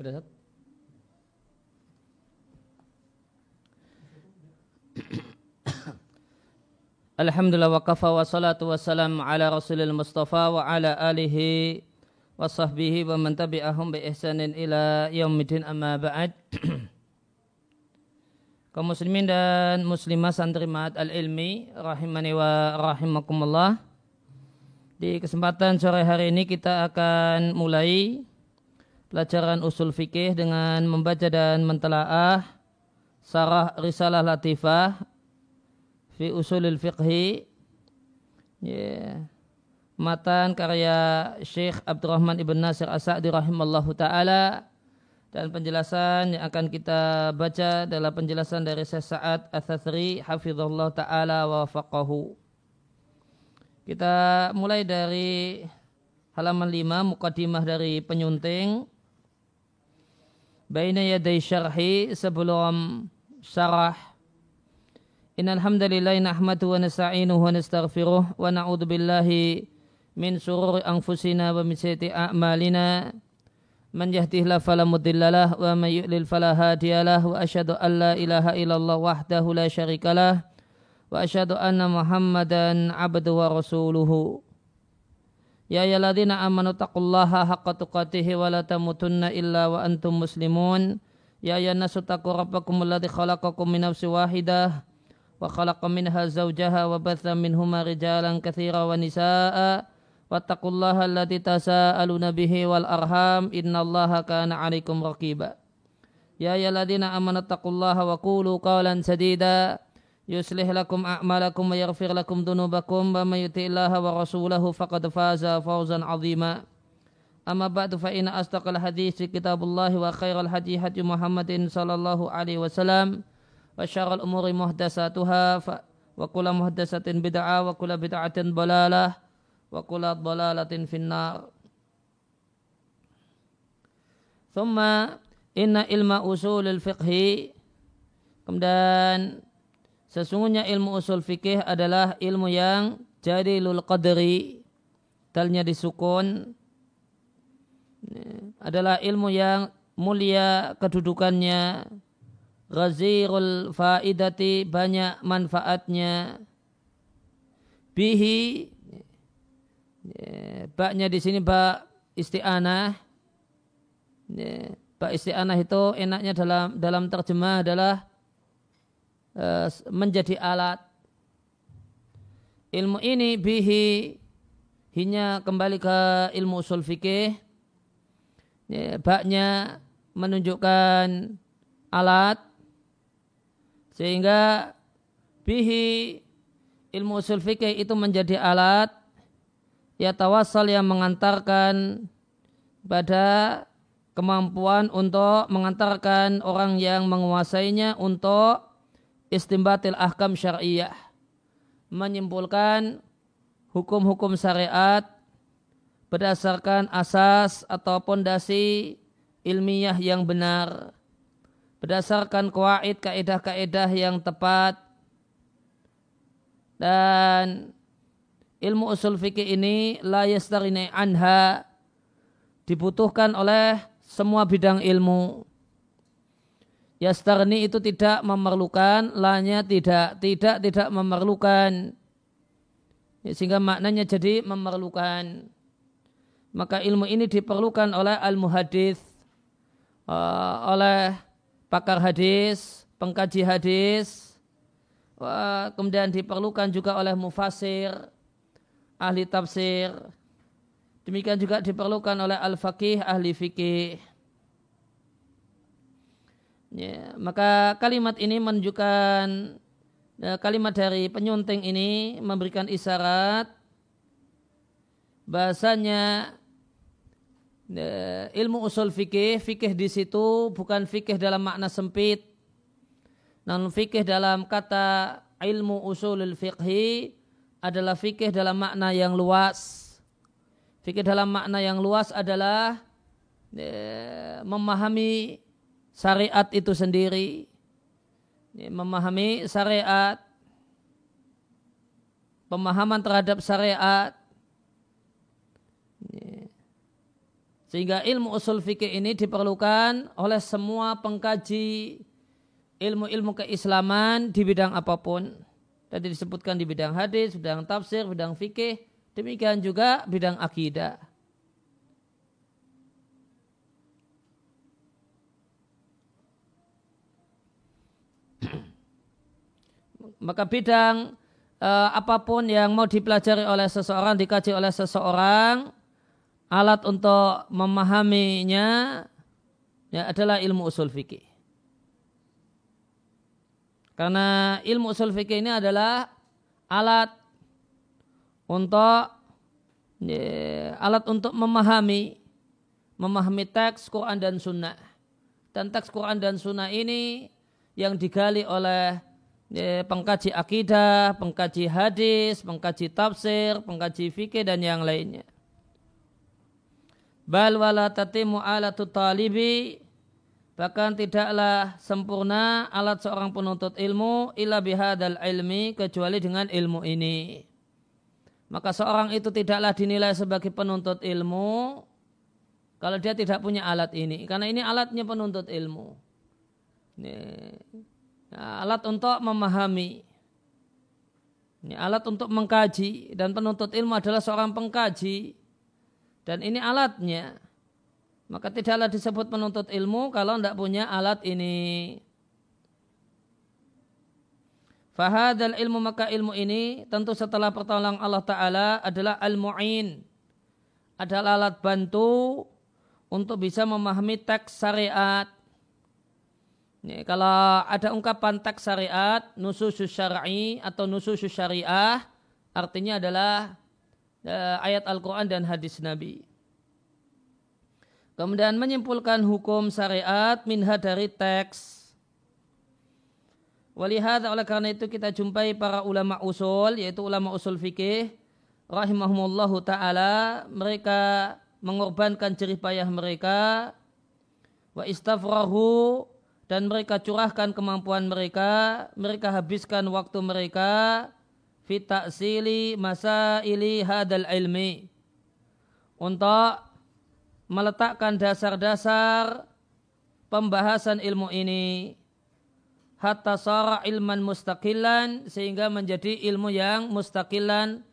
Udah Sat? Alhamdulillah wa kafa wa salatu wa salam ala rasulil mustafa wa ala alihi wa sahbihi wa man tabi'ahum bi ihsanin ila yaumidin amma ba'd kaum muslimin dan muslimah santrimat al-ilmi rahimani wa rahimakumullah di kesempatan sore hari ini kita akan mulai pelajaran usul fikih dengan membaca dan mentelaah sarah risalah latifah fi usulil fiqhi yeah. matan karya Syekh Abdurrahman Ibn Nasir As-Sa'di rahimallahu taala dan penjelasan yang akan kita baca adalah penjelasan dari Syekh Sa'ad Ats-Tsatsri hafizallahu taala wa faqahu. Kita mulai dari halaman 5 mukadimah dari penyunting baina yaday syarhi sebelum syarah Innal hamdalillah nahmadu wa nasta'inuhu wa nastaghfiruh wa min shururi anfusina wa min sayyiati a'malina. Man yahdihillahu fala mudhillalah wa man yudlil fala hadiyalah wa ilaha illallah wahdahu la syarikalah wa asyhadu anna Muhammadan abduhu wa rasuluhu. Ya ayyuhalladzina amanu taqullaha haqqa tuqatih wa la tamutunna illa wa antum muslimun. Ya ayyuhan nasu taqu rabbakum alladzi khalaqakum min nafsin wahidah wa khalaqa minha zawjaha wa batha minhuma rijalan katsira wa nisaa. Wattaqullaha alladzi tasaaluna bihi wal arham innallaha kana 'alaikum raqiba. Ya ayyuhalladzina amanu taqullaha wa qulu qawlan sadida. يصلح لكم أعمالكم ويغفر لكم ذنوبكم ومن يطع الله ورسوله فقد فاز فوزا عظيما. أما بعد فإن أصدق الحديث كتاب الله وخير الحديث محمد صلى الله عليه وسلم وشر الأمور محدثاتها ف... وكل محدثة بدعة وكل بدعة ضلالة وكل ضلالة في النار. ثم إن علم أصول الفقه. kemudian sesungguhnya ilmu usul fikih adalah ilmu yang jadi lul qadri dalnya disukun adalah ilmu yang mulia kedudukannya ghazirul faidati banyak manfaatnya. Bihi baknya di sini bak isti'anah. Bak isti'anah itu enaknya dalam dalam terjemah adalah menjadi alat. Ilmu ini bihi hinya kembali ke ilmu usul fikih. Baknya menunjukkan alat. Sehingga bihi ilmu usul fikih itu menjadi alat. Ya tawasal yang mengantarkan pada kemampuan untuk mengantarkan orang yang menguasainya untuk istimbatil ahkam syariah menyimpulkan hukum-hukum syariat berdasarkan asas atau pondasi ilmiah yang benar. Berdasarkan kuaid kaedah-kaedah yang tepat. Dan ilmu usul fikih ini la yastarini anha. Dibutuhkan oleh semua bidang ilmu yastarni itu tidak memerlukan lanya tidak tidak tidak memerlukan ya, sehingga maknanya jadi memerlukan maka ilmu ini diperlukan oleh al muhadis uh, oleh pakar hadis, pengkaji hadis, kemudian diperlukan juga oleh mufasir, ahli tafsir. Demikian juga diperlukan oleh al-faqih, ahli fikih. Ya, maka kalimat ini menunjukkan ya, kalimat dari penyunting ini memberikan isyarat bahasanya ilmu usul fikih, fikih di situ bukan fikih dalam makna sempit. Namun fikih dalam kata ilmu usulul fikhi adalah fikih dalam makna yang luas. Fikih dalam makna yang luas adalah memahami syariat itu sendiri. Memahami syariat, pemahaman terhadap syariat, Sehingga ilmu usul fikih ini diperlukan oleh semua pengkaji ilmu-ilmu keislaman di bidang apa pun. Tadi disebutkan di bidang hadis, bidang tafsir, bidang fikih, demikian juga bidang akidah. Maka bidang uh, apa pun yang mau dipelajari oleh seseorang, dikaji oleh seseorang, alat untuk memahaminya ya adalah ilmu usul fikih. Karena ilmu usul fikih ini adalah alat untuk ya, alat untuk memahami memahami teks Quran dan Sunnah. Dan teks Quran dan Sunnah ini yang digali oleh ya, pengkaji akidah, pengkaji hadis, pengkaji tafsir, pengkaji fikih dan yang lainnya. Bal wala tatimu alatu talibi bahkan tidaklah sempurna alat seorang penuntut ilmu illa bihadal ilmi kecuali dengan ilmu ini. Maka seorang itu tidaklah dinilai sebagai penuntut ilmu kalau dia tidak punya alat ini karena ini alatnya penuntut ilmu. Ini, nah, alat untuk memahami ini alat untuk mengkaji dan penuntut ilmu adalah seorang pengkaji dan ini alatnya. Maka tidaklah disebut penuntut ilmu kalau tidak punya alat ini. Fahadal ilmu maka ilmu ini tentu setelah pertolongan Allah Ta'ala adalah al-mu'in. Adalah alat bantu untuk bisa memahami teks syariat. Ini, kalau ada ungkapan teks syariat, nusus syar'i atau nusus syariah, artinya adalah Eh, ayat Al-Quran dan hadis Nabi. Kemudian menyimpulkan hukum syariat minha dari teks. Walihada oleh karena itu kita jumpai para ulama usul, yaitu ulama usul fikih, rahimahumullahu ta'ala, mereka mengorbankan jerih payah mereka, wa istafrahu, dan mereka curahkan kemampuan mereka, mereka habiskan waktu mereka, fi ta'sili masaili hadal ilmi. Untuk meletakkan dasar-dasar pembahasan ilmu ini hatta sara ilman mustaqilan sehingga menjadi ilmu yang mustaqilan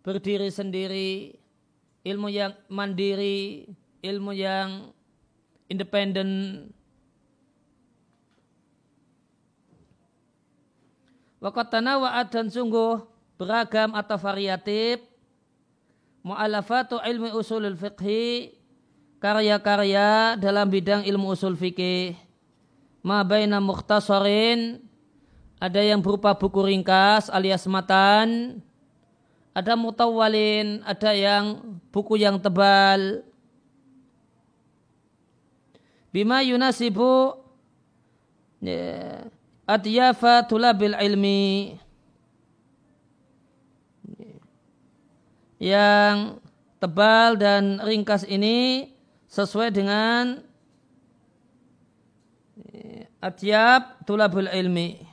berdiri sendiri ilmu yang mandiri ilmu yang independen Wakat tanawa'at dan sungguh beragam atau variatif. Mu'alafatu ilmi usulul fiqhi karya-karya dalam bidang ilmu usul fikih ma baina mukhtasarin ada yang berupa buku ringkas alias matan. Ada mutawalin ada yang buku yang tebal. Bima yunasibu ya, adyafa tulabil ilmi yang tebal dan ringkas ini sesuai dengan atyab tulabul ilmi.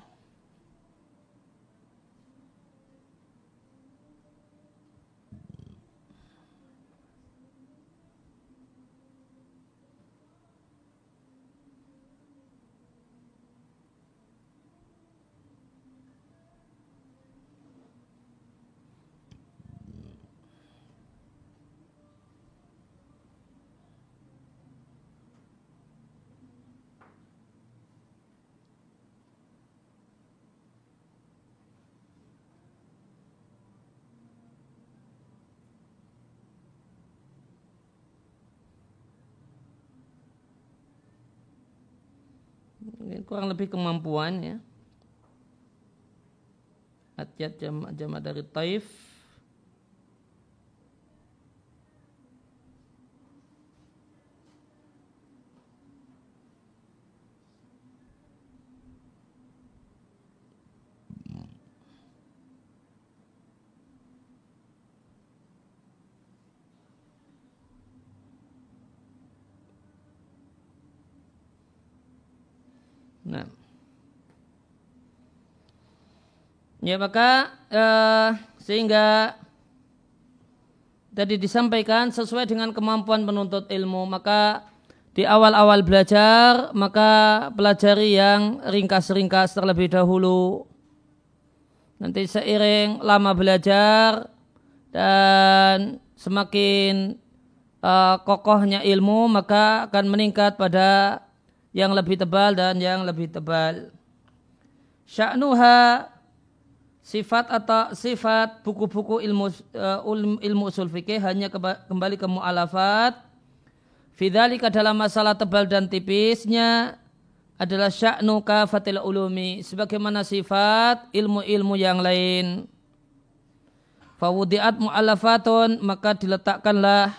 Kurang lebih kemampuan ya. Atyat jamaah jama dari Taif Nah. Ya maka eh, sehingga tadi disampaikan sesuai dengan kemampuan penuntut ilmu maka di awal-awal belajar maka pelajari yang ringkas-ringkas terlebih dahulu. Nanti seiring lama belajar dan semakin uh, kokohnya ilmu maka akan meningkat pada yang lebih tebal dan yang lebih tebal. Sya'nuha sifat atau sifat buku-buku ilmu uh, ilmu usul fikih hanya kembali ke mu'alafat Fidalika dalam masalah tebal dan tipisnya adalah sya'nu kafatil ulumi sebagaimana sifat ilmu-ilmu yang lain. Fawudiat mu'alafatun maka diletakkanlah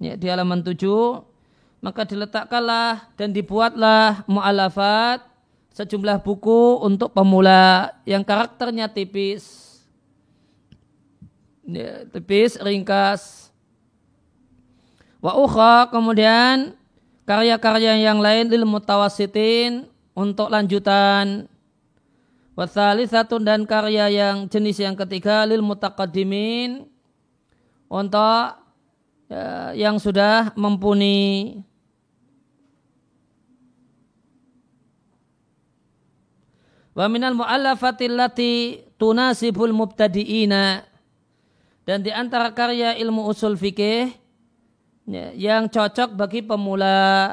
ya, di halaman tujuh maka diletakkanlah dan dibuatlah mu'alafat sejumlah buku untuk pemula yang karakternya tipis ya, tipis, ringkas Wa ukha kemudian karya-karya yang lain lil mutawasitin untuk lanjutan. Wa satu dan karya yang jenis yang ketiga lil mutaqaddimin untuk ya, yang sudah mumpuni. Wa minal mu'allafatil lati tunasibul mubtadi'ina dan di antara karya ilmu usul fikih Ya, yang cocok bagi pemula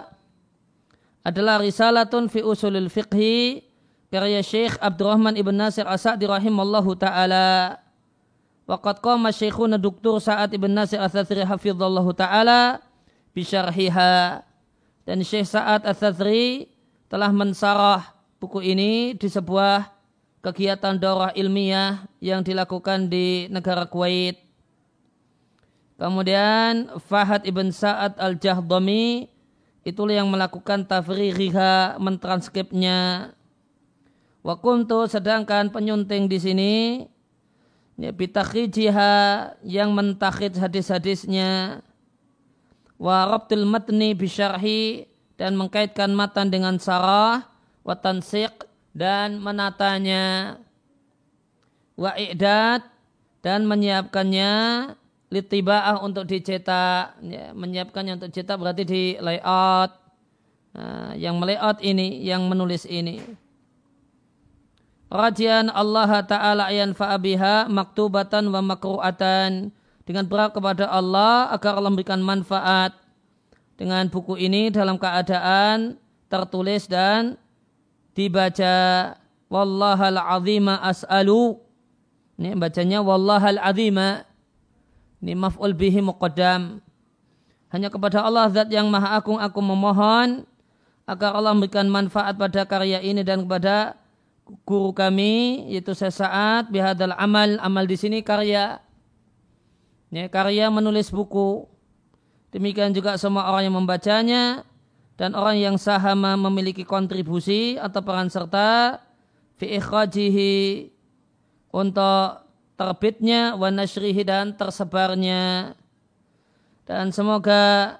adalah risalatun fi usulil fiqhi karya Syekh Abdurrahman Ibn Nasir As-Sa'di rahimallahu taala. Waqad qama Syekhuna Duktur Sa'ad Ibn Nasir As-Sathri hafizallahu taala bisyarhiha. Dan Syekh Sa'ad As-Sathri telah mensarah buku ini di sebuah kegiatan daurah ilmiah yang dilakukan di negara Kuwait. Kemudian Fahad ibn Sa'ad al-Jahdami itulah yang melakukan tafririha mentranskripnya. Wa kuntu sedangkan penyunting di sini ya bitakhijiha yang mentakhid hadis-hadisnya wa matni bisyarhi dan mengkaitkan matan dengan sarah wa tansiq dan menatanya. Wa i'dad dan menyiapkannya litibaah untuk dicetak. Ya, menyiapkannya untuk cetak berarti di layout. Nah, yang melayout ini yang menulis ini. Rajian Allah Ta'ala ayan fa'abiha maktubatan wa makru'atan. Dengan berharap kepada Allah agar Allah memberikan manfaat. Dengan buku ini dalam keadaan tertulis dan dibaca wallahal azima as'alu. Ini bacanya wallahal azima. Ini maf'ul bihi muqaddam. Hanya kepada Allah zat yang maha agung aku memohon agar Allah memberikan manfaat pada karya ini dan kepada guru kami yaitu saya saat bihadal amal amal di sini karya. Ya, karya menulis buku. Demikian juga semua orang yang membacanya dan orang yang sahama memiliki kontribusi atau peran serta fi ikhrajihi untuk terbitnya wa nashrihi dan tersebarnya. Dan semoga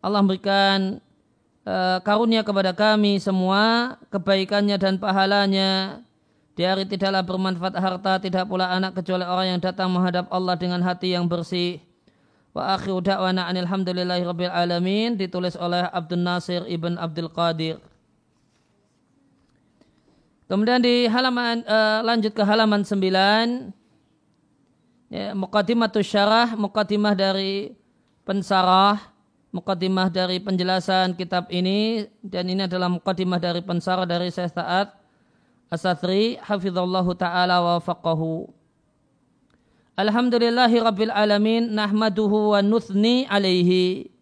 Allah memberikan uh, karunia kepada kami semua kebaikannya dan pahalanya. Di hari tidaklah bermanfaat harta tidak pula anak kecuali orang yang datang menghadap Allah dengan hati yang bersih wa akhiru da'wana alhamdulillahi rabbil alamin ditulis oleh Abdul Nasir ibn Abdul Qadir Kemudian di halaman uh, lanjut ke halaman 9 ya, muqaddimatus syarah, muqaddimah dari pensarah, muqaddimah dari penjelasan kitab ini dan ini adalah muqaddimah dari pensarah dari Syekh Ta'at Asatri hafizallahu taala wa faqahu. Alhamdulillahi rabbil alamin nahmaduhu wa nuthni alaihi.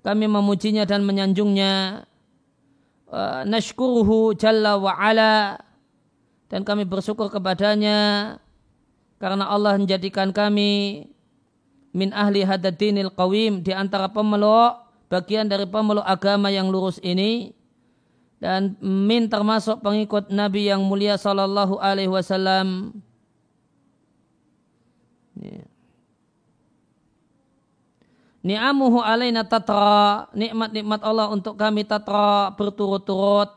Kami memujinya dan menyanjungnya. Uh, nashkuruhu jalla wa ala dan kami bersyukur kepadanya karena Allah menjadikan kami min ahli hadadinil qawim di antara pemeluk bagian dari pemeluk agama yang lurus ini dan min termasuk pengikut Nabi yang mulia sallallahu alaihi wasallam. Ni'amuhu alaina tatra, nikmat-nikmat Allah untuk kami tatra berturut-turut.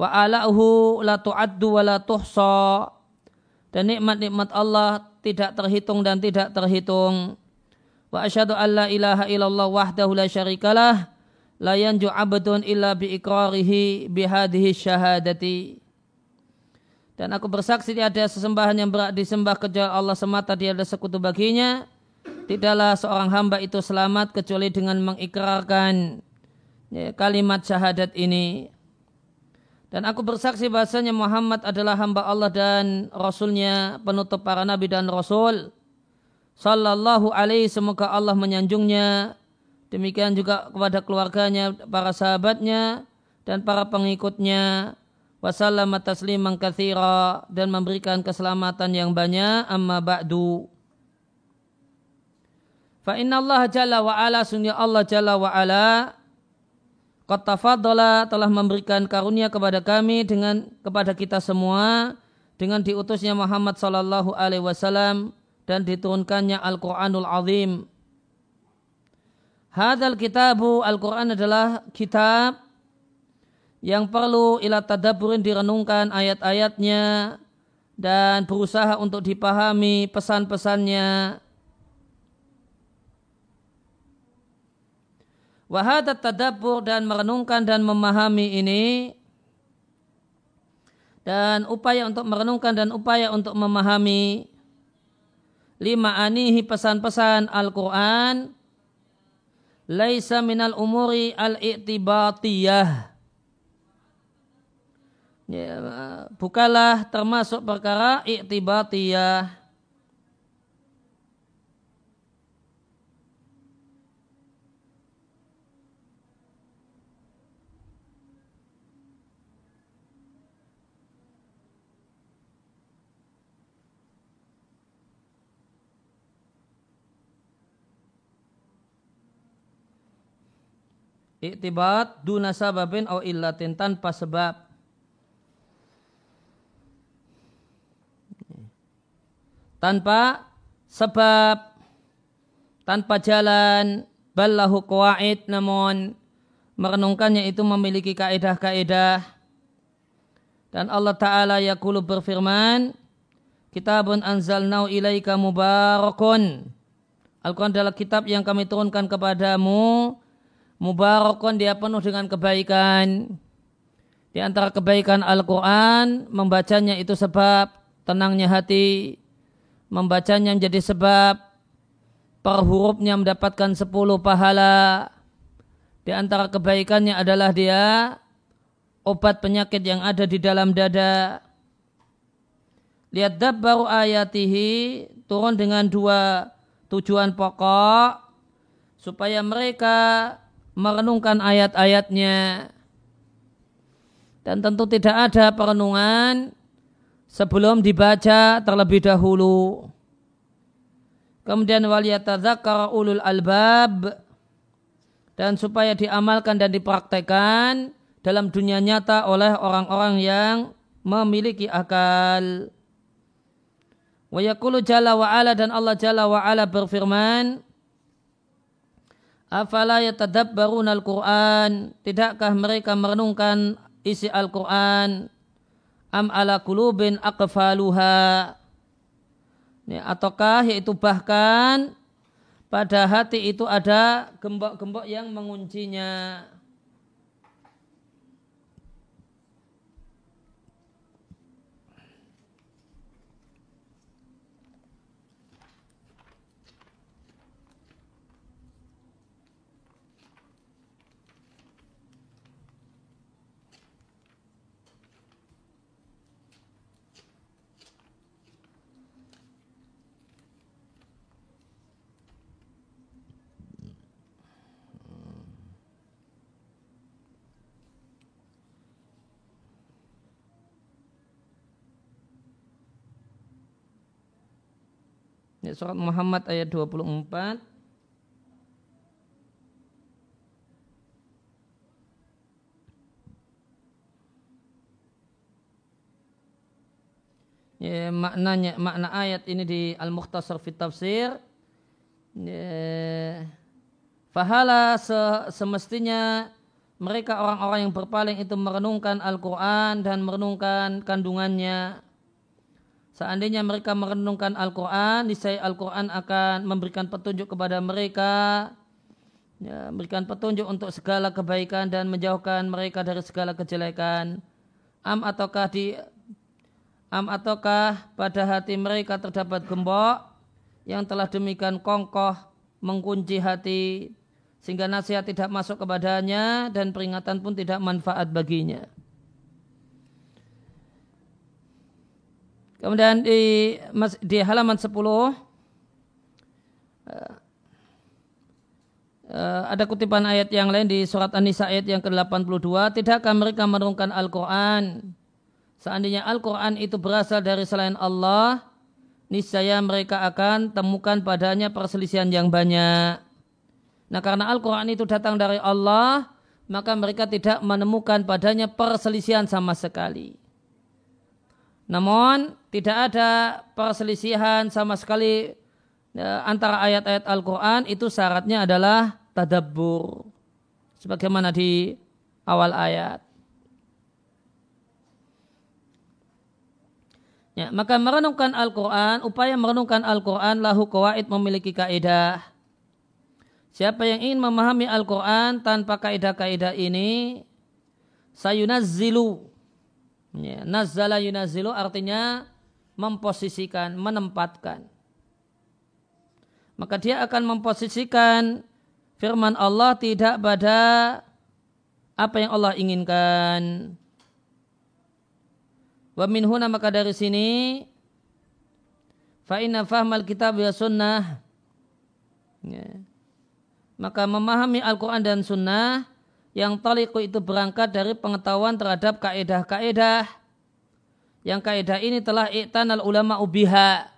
Wa ala'uhu la tu'addu wa la tuhsa dan nikmat-nikmat Allah tidak terhitung dan tidak terhitung. Wa asyhadu an la ilaha illallah wahdahu la syarikalah la yanju abdun illa bi iqrarihi bi hadhihi syahadati. Dan aku bersaksi tiada sesembahan yang berat disembah kecuali Allah semata dia ada sekutu baginya. Tidaklah seorang hamba itu selamat kecuali dengan mengikrarkan ya, kalimat syahadat ini. Dan aku bersaksi bahasanya Muhammad adalah hamba Allah dan Rasulnya penutup para nabi dan Rasul. Sallallahu alaihi semoga Allah menyanjungnya. Demikian juga kepada keluarganya, para sahabatnya, dan para pengikutnya. Wassalamu tasliman kathira dan memberikan keselamatan yang banyak amma ba'du. Fa inna Allah jalla wa ala sunya Allah jalla wa ala Qad telah memberikan karunia kepada kami dengan kepada kita semua dengan diutusnya Muhammad sallallahu alaihi wasallam dan diturunkannya Al-Qur'anul Azim. Hadal kitabu Al-Quran adalah kitab yang perlu ila tadaburin direnungkan ayat-ayatnya dan berusaha untuk dipahami pesan-pesannya Wahadat tadabur dan merenungkan dan memahami ini. Dan upaya untuk merenungkan dan upaya untuk memahami. Lima anihi pesan-pesan Al-Quran. Laisa minal umuri al-i'tibatiyah. Ya, bukalah termasuk perkara i'tibatiyah Iktibat duna sababin au illatin tanpa sebab. Tanpa sebab, tanpa jalan, ballahu qawaid namun merenungkannya itu memiliki kaedah-kaedah. Dan Allah Ta'ala yakulu berfirman, Kitabun anzalnau ilaika mubarakun. Al-Quran adalah kitab yang kami turunkan kepadamu mubarakun dia penuh dengan kebaikan. Di antara kebaikan Al-Quran, membacanya itu sebab tenangnya hati. Membacanya menjadi sebab per hurufnya mendapatkan sepuluh pahala. Di antara kebaikannya adalah dia obat penyakit yang ada di dalam dada. Lihat baru ayatihi turun dengan dua tujuan pokok supaya mereka merenungkan ayat-ayatnya dan tentu tidak ada perenungan sebelum dibaca terlebih dahulu. Kemudian waliyatadzakar ulul albab dan supaya diamalkan dan dipraktekkan dalam dunia nyata oleh orang-orang yang memiliki akal. Wa yakulu jalla wa ala dan Allah jalla wa ala berfirman, Afala yatadabbarun al-Quran? Tidakkah mereka merenungkan isi Al-Quran? Am ala kulubin aqfaluha? Ya, Ataukah yaitu bahkan pada hati itu ada gembok-gembok yang menguncinya. Ya, surat Muhammad ayat 24. Ya, maknanya makna ayat ini di Al-Mukhtasar fit Tafsir ya, Fahala se semestinya mereka orang-orang yang berpaling itu merenungkan Al-Quran dan merenungkan kandungannya Seandainya mereka merenungkan Al-Quran, niscaya Al-Quran akan memberikan petunjuk kepada mereka, ya, memberikan petunjuk untuk segala kebaikan dan menjauhkan mereka dari segala kejelekan. Am ataukah di am ataukah pada hati mereka terdapat gembok yang telah demikian kongkoh mengunci hati sehingga nasihat tidak masuk kepadanya dan peringatan pun tidak manfaat baginya. Kemudian di di halaman 10 uh, uh, ada kutipan ayat yang lain di surat An-Nisa ayat yang ke-82, tidakkah mereka menurunkan Al-Qur'an? Seandainya Al-Qur'an itu berasal dari selain Allah, niscaya mereka akan temukan padanya perselisihan yang banyak. Nah, karena Al-Qur'an itu datang dari Allah, maka mereka tidak menemukan padanya perselisihan sama sekali. Namun tidak ada perselisihan sama sekali ya, antara ayat-ayat Al-Quran itu syaratnya adalah tadabbur. Sebagaimana di awal ayat. Ya, maka merenungkan Al-Quran, upaya merenungkan Al-Quran lahu kawaid memiliki kaidah. Siapa yang ingin memahami Al-Quran tanpa kaidah-kaidah ini, sayunazzilu Ya, nazzala yunazilu artinya memposisikan, menempatkan. Maka dia akan memposisikan firman Allah tidak pada apa yang Allah inginkan. Wa min huna maka dari sini fa inna fahmal kitab wa sunnah ya. maka memahami Al-Quran dan sunnah yang taliku itu berangkat dari pengetahuan terhadap kaedah-kaedah. Yang kaedah ini telah iktanal ulama ubiha.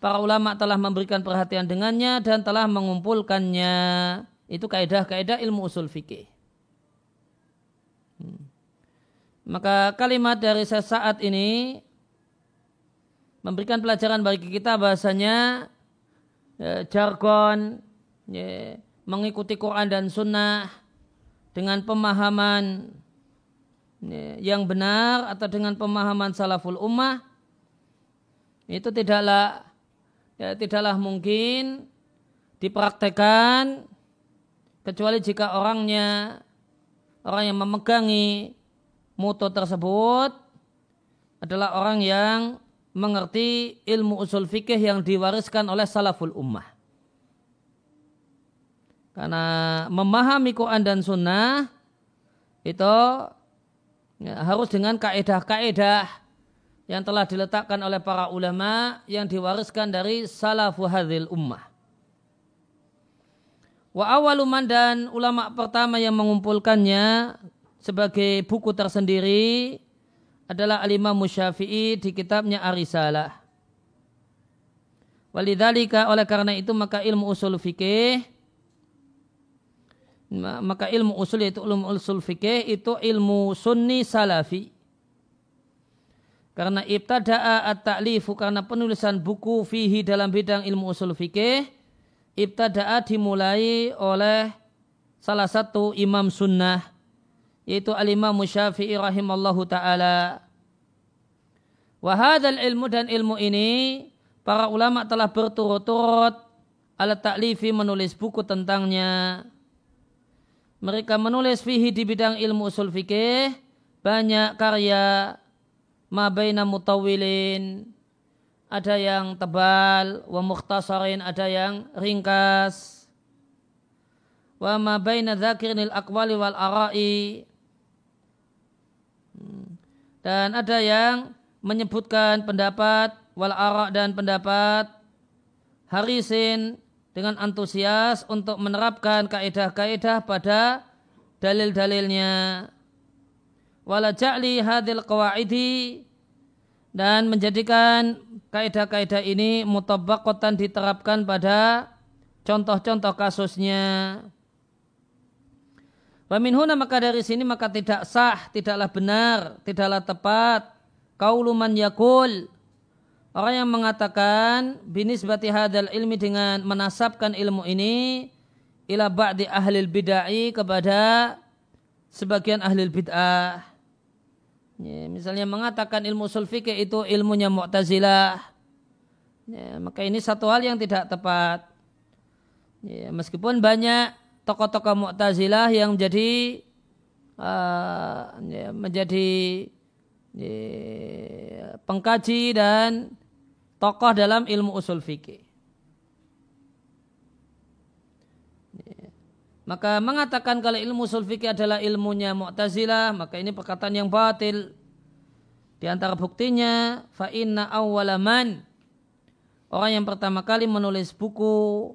Para ulama telah memberikan perhatian dengannya dan telah mengumpulkannya. Itu kaedah-kaedah ilmu usul fikih. Hmm. maka kalimat dari sesaat ini memberikan pelajaran bagi kita bahasanya ya, jargon mengikuti Quran dan Sunnah dengan pemahaman yang benar atau dengan pemahaman salaful ummah itu tidaklah ya, tidaklah mungkin dipraktekkan kecuali jika orangnya orang yang memegangi mutu tersebut adalah orang yang mengerti ilmu usul fikih yang diwariskan oleh salaful ummah. Karena memahami Quran dan Sunnah itu ya, harus dengan kaedah-kaedah yang telah diletakkan oleh para ulama yang diwariskan dari salafu hadhil ummah. Wa awaluman dan ulama pertama yang mengumpulkannya sebagai buku tersendiri adalah Alimah Musyafi'i di kitabnya Arisalah. Walidhalika oleh karena itu maka ilmu usul fikih maka ilmu usul yaitu ilmu usul fikih itu ilmu sunni salafi. Karena ibtada'a at-ta'lifu karena penulisan buku fihi dalam bidang ilmu usul fikih ibtada'a dimulai oleh salah satu imam sunnah yaitu al-imam syafi'i rahimallahu ta'ala. Wahadal ilmu dan ilmu ini para ulama telah berturut-turut ala ta'lifi menulis buku tentangnya mereka menulis fihi di bidang ilmu usul fikih banyak karya mabaina mutawilin ada yang tebal wa mukhtasarin ada yang ringkas. Wa mabaina dzakirinil aqwali wal ara'i. Dan ada yang menyebutkan pendapat wal ara' dan pendapat harisin dengan antusias untuk menerapkan kaidah-kaidah pada dalil-dalilnya. Wala ja'li hadil qawaidi dan menjadikan kaidah-kaidah ini mutabakotan diterapkan pada contoh-contoh kasusnya. Waminhuna maka dari sini maka tidak sah, tidaklah benar, tidaklah tepat. Kauluman yakul Orang yang mengatakan binisbati hadal ilmi dengan menasabkan ilmu ini ila ba'di ahli bid'ah kepada sebagian ahli bid'ah. Ya, misalnya mengatakan ilmu usul itu ilmunya Mu'tazilah. Ya, maka ini satu hal yang tidak tepat. Ya, meskipun banyak tokoh-tokoh Mu'tazilah yang menjadi uh, ya, menjadi ya, pengkaji dan tokoh dalam ilmu usul fikih. Maka mengatakan kalau ilmu usul fikih adalah ilmunya Mu'tazilah, maka ini perkataan yang batil. Di antara buktinya, fa inna awwalaman orang yang pertama kali menulis buku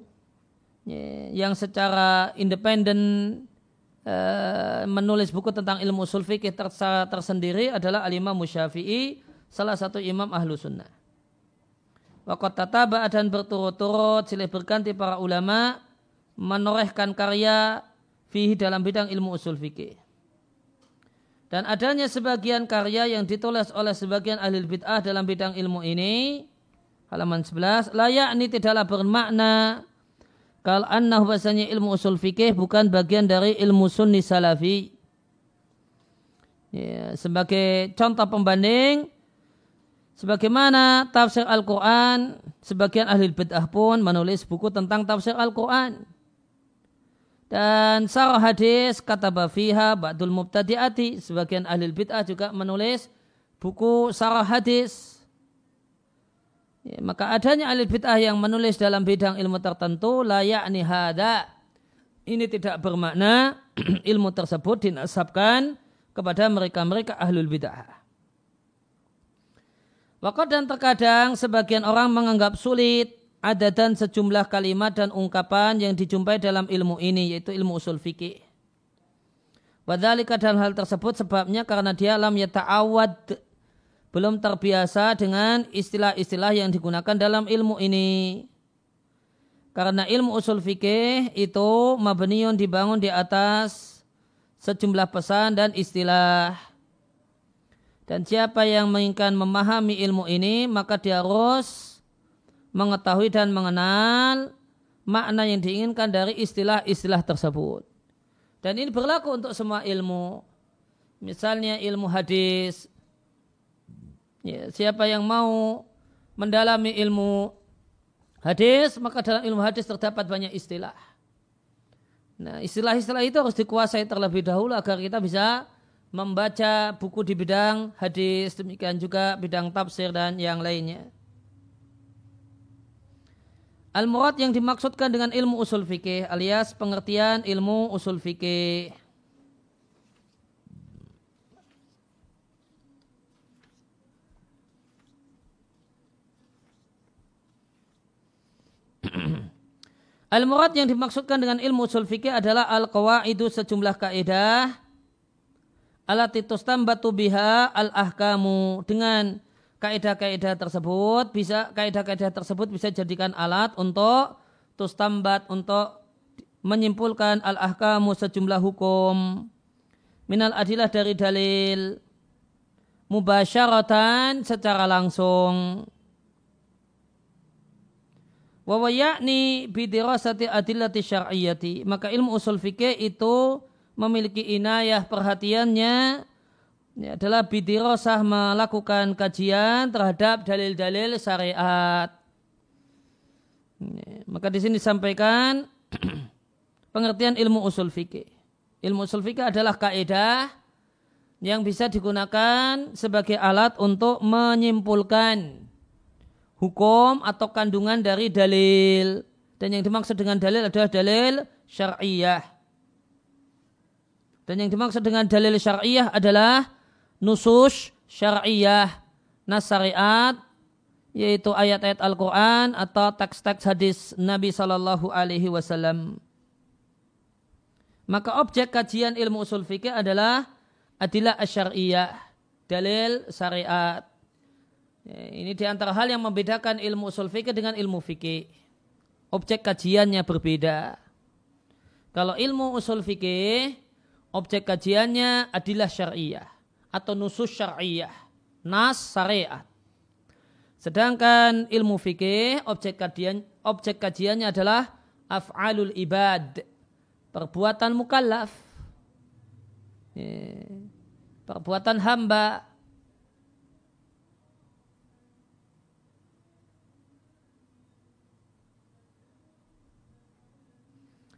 ya, yang secara independen uh, menulis buku tentang ilmu usul fikih tersendiri adalah Al-Imam Syafi'i, salah satu imam ahlu sunnah. Waqat tataba dan berturut-turut silih berganti para ulama menorehkan karya fihi dalam bidang ilmu usul fikih. Dan adanya sebagian karya yang ditulis oleh sebagian ahli bid'ah dalam bidang ilmu ini, halaman 11, layak ini tidaklah bermakna kalau anna bahasanya ilmu usul fikih bukan bagian dari ilmu sunni salafi. Ya, sebagai contoh pembanding, sebagaimana tafsir Al-Quran, sebagian ahli bid'ah pun menulis buku tentang tafsir Al-Quran. Dan sarah hadis kata bafiha ba'dul mubtadi'ati. Sebagian ahli bid'ah juga menulis buku sarah hadis. Ya, maka adanya ahli bid'ah yang menulis dalam bidang ilmu tertentu layak yakni hada. Ini tidak bermakna ilmu tersebut dinasabkan kepada mereka-mereka ahlul bid'ah. Waktu dan terkadang sebagian orang menganggap sulit ada dan sejumlah kalimat dan ungkapan yang dijumpai dalam ilmu ini yaitu ilmu usul fikih. Wadhalika dan hal tersebut sebabnya karena dia lam yata'awad belum terbiasa dengan istilah-istilah yang digunakan dalam ilmu ini. Karena ilmu usul fikih itu mabniun dibangun di atas sejumlah pesan dan istilah. Dan siapa yang menginginkan memahami ilmu ini maka dia harus mengetahui dan mengenal makna yang diinginkan dari istilah-istilah tersebut. Dan ini berlaku untuk semua ilmu. Misalnya ilmu hadis. Ya, siapa yang mau mendalami ilmu hadis, maka dalam ilmu hadis terdapat banyak istilah. Nah, istilah-istilah itu harus dikuasai terlebih dahulu agar kita bisa membaca buku di bidang hadis, demikian juga bidang tafsir dan yang lainnya. Al-murad yang dimaksudkan dengan ilmu usul fikih alias pengertian ilmu usul fikih. Al-murad yang dimaksudkan dengan ilmu usul fikih adalah al-qawaidu sejumlah kaidah alatitus tambatu biha al-ahkamu. Dengan kaidah-kaidah tersebut bisa kaidah-kaidah tersebut bisa jadikan alat untuk tustambat untuk menyimpulkan al-ahkamu sejumlah hukum. Minal adilah dari dalil mubasyaratan secara langsung. Wa yakni bidirasati adillati syar'iyyati. Maka ilmu usul fikih itu memiliki inayah perhatiannya ini adalah bidirosah melakukan kajian terhadap dalil-dalil syariat. Ini, maka di sini disampaikan pengertian ilmu usul fikih. Ilmu usul fikih adalah kaidah yang bisa digunakan sebagai alat untuk menyimpulkan hukum atau kandungan dari dalil. Dan yang dimaksud dengan dalil adalah dalil syariah. Dan yang dimaksud dengan dalil syariah adalah nusus syariah nas syariat yaitu ayat-ayat Al-Quran atau teks-teks hadis Nabi Shallallahu Alaihi Wasallam. Maka objek kajian ilmu usul fikih adalah adilah asyariyah, dalil syariat. Ya, ini di antara hal yang membedakan ilmu usul fikih dengan ilmu fikih. Objek kajiannya berbeda. Kalau ilmu usul fikih, objek kajiannya adalah syariah atau nusus syariah, nas syariat. Sedangkan ilmu fikih objek kajian objek kajiannya adalah af'alul ibad, perbuatan mukallaf. Perbuatan hamba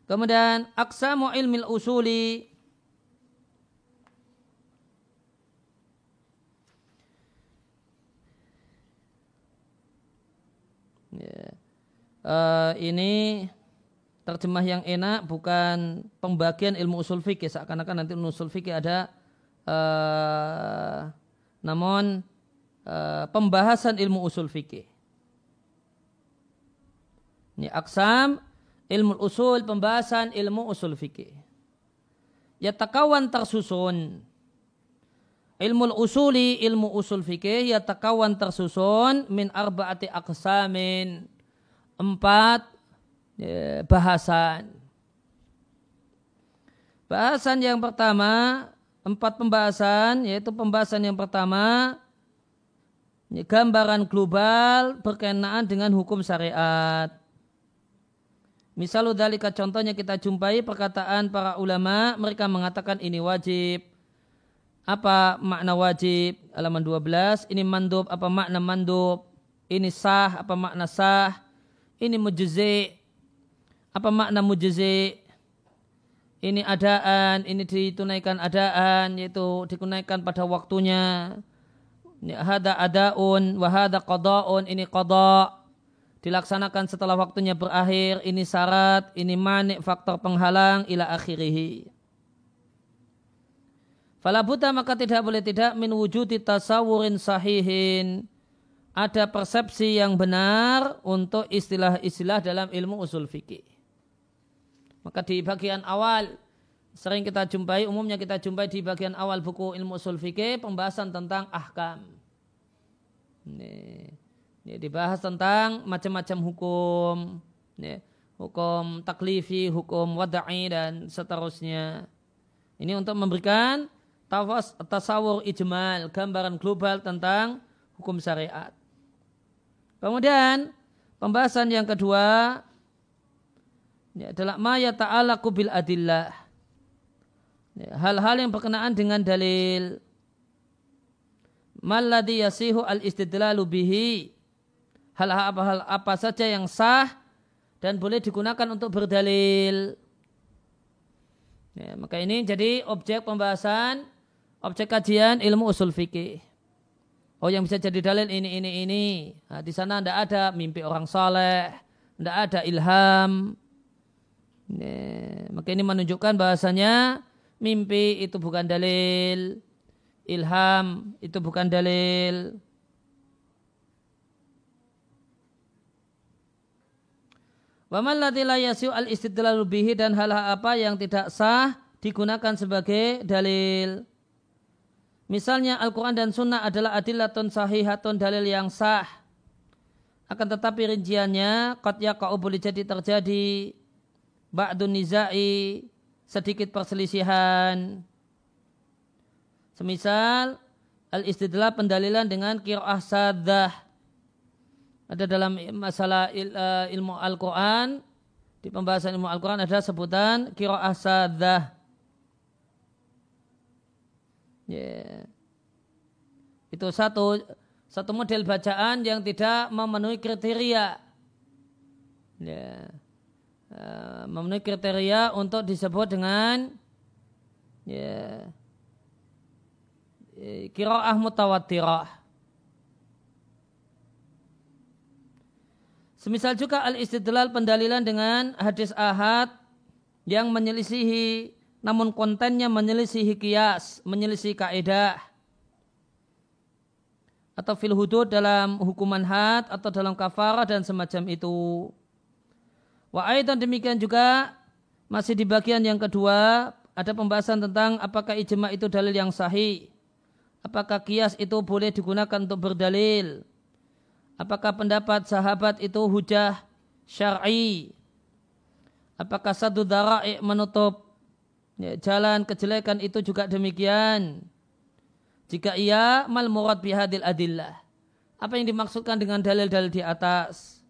Kemudian aksamu ilmil usuli Ya. Uh, ini terjemah yang enak bukan pembagian ilmu usul fikih seakan-akan nanti ilmu usul fikih ada uh, namun uh, pembahasan ilmu usul fikih. Ini aksam ilmu usul pembahasan ilmu usul fikih. Ya takawan tersusun ilmu usuli ilmu usul fikih ya takawan tersusun min arbaati aksamin empat ya, bahasan. Bahasan yang pertama, empat pembahasan, yaitu pembahasan yang pertama, ya, gambaran global berkenaan dengan hukum syariat. Misalnya dalika contohnya kita jumpai perkataan para ulama, mereka mengatakan ini wajib. Apa makna wajib? Halaman 12. Ini mandub, apa makna mandub? Ini sah, apa makna sah? Ini mujzi, apa makna mujzi? Ini adaan, ini ditunaikan adaan, yaitu ditunaikan pada waktunya. Hada adaun, wahada qada'un, ini qada' dilaksanakan setelah waktunya berakhir, ini syarat, ini manik faktor penghalang ila akhirihi. Falabuta maka tidak boleh tidak min wujudi tasawurin sahihin ada persepsi yang benar untuk istilah-istilah dalam ilmu usul fikih. Maka di bagian awal sering kita jumpai, umumnya kita jumpai di bagian awal buku ilmu usul fikih pembahasan tentang ahkam. Ini, ini dibahas tentang macam-macam hukum, ini, hukum taklifi, hukum wada'i dan seterusnya. Ini untuk memberikan tasawur ijmal, gambaran global tentang hukum syariat. Kemudian pembahasan yang kedua ya, adalah maya ta'ala kubil adillah. Ya, hal-hal yang berkenaan dengan dalil. Malladhi yasihu al-istidlalu bihi. Hal-hal apa, hal apa saja yang sah dan boleh digunakan untuk berdalil. Ya, maka ini jadi objek pembahasan, objek kajian ilmu usul fikih. Oh yang bisa jadi dalil ini ini ini. Nah, di sana tidak ada mimpi orang saleh, tidak ada ilham. Ini, maka ini menunjukkan bahasanya mimpi itu bukan dalil, ilham itu bukan dalil. Wa al istidlalu bihi dan hal apa yang tidak sah digunakan sebagai dalil. Misalnya Al-Quran dan Sunnah adalah adilatun sahihatun dalil yang sah. Akan tetapi rinciannya, qad yaqa'u boleh jadi terjadi ba'dun nizai, sedikit perselisihan. Semisal, al-istidlah pendalilan dengan kira'ah sadah. Ada dalam masalah il, uh, ilmu Al-Quran, di pembahasan ilmu Al-Quran ada sebutan kira'ah sadah Yeah. Itu satu satu model bacaan yang tidak memenuhi kriteria. Ya. Uh, memenuhi kriteria untuk disebut dengan ya, kiroah mutawatirah. Semisal juga al-istidlal pendalilan dengan hadis ahad yang menyelisihi namun kontennya menyelisihi kias, menyelisihi kaidah atau fil hudud dalam hukuman had atau dalam kafarah dan semacam itu. Wa aidan demikian juga masih di bagian yang kedua ada pembahasan tentang apakah ijma itu dalil yang sahih. Apakah kias itu boleh digunakan untuk berdalil? Apakah pendapat sahabat itu hujah syar'i? Apakah satu dara'i menutup Ya, jalan kejelekan itu juga demikian. Jika ia mal murad bihadil adillah. Apa yang dimaksudkan dengan dalil-dalil di atas?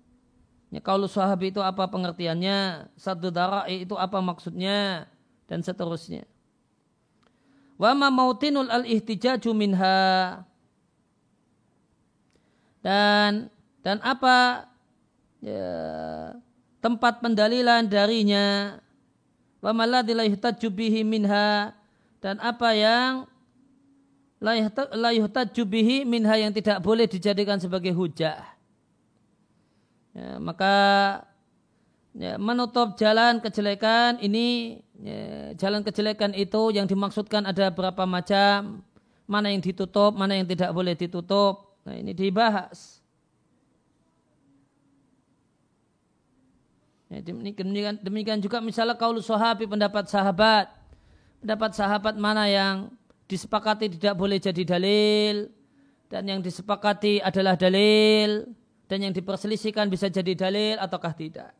Ya, kalau sahabat itu apa pengertiannya? Satu darah itu apa maksudnya? Dan seterusnya. Wa ma mautinul al-ihtijaju minha. Dan dan apa ya, tempat pendalilan darinya wa malladzi la minha. Dan apa yang la yuhtaju minha yang tidak boleh dijadikan sebagai hujah. Ya, maka ya, menutup jalan kejelekan ini ya, jalan kejelekan itu yang dimaksudkan ada berapa macam mana yang ditutup mana yang tidak boleh ditutup. Nah ini dibahas ya, demikian, demikian juga misalnya kaulu sahabi pendapat sahabat pendapat sahabat mana yang disepakati tidak boleh jadi dalil dan yang disepakati adalah dalil dan yang diperselisihkan bisa jadi dalil ataukah tidak.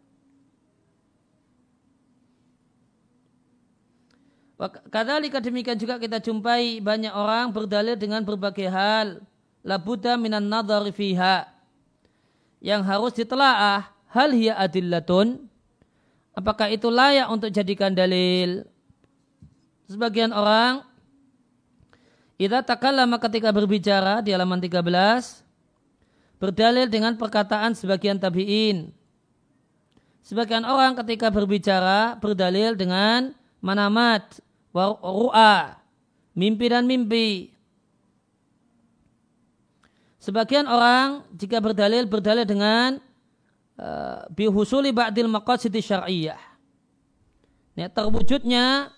Kadalika demikian juga kita jumpai banyak orang berdalil dengan berbagai hal. Labuda minan nadhari fiha. Yang harus ditelaah. Hal hiya adillatun. Apakah itu layak untuk jadikan dalil? Sebagian orang Idza takallama ketika berbicara di halaman 13 berdalil dengan perkataan sebagian tabi'in. Sebagian orang ketika berbicara berdalil dengan manamat, ru'a, mimpi dan mimpi. Sebagian orang jika berdalil berdalil dengan bihusuli ba'dil maqasidi syar'iyyah. Ya, terwujudnya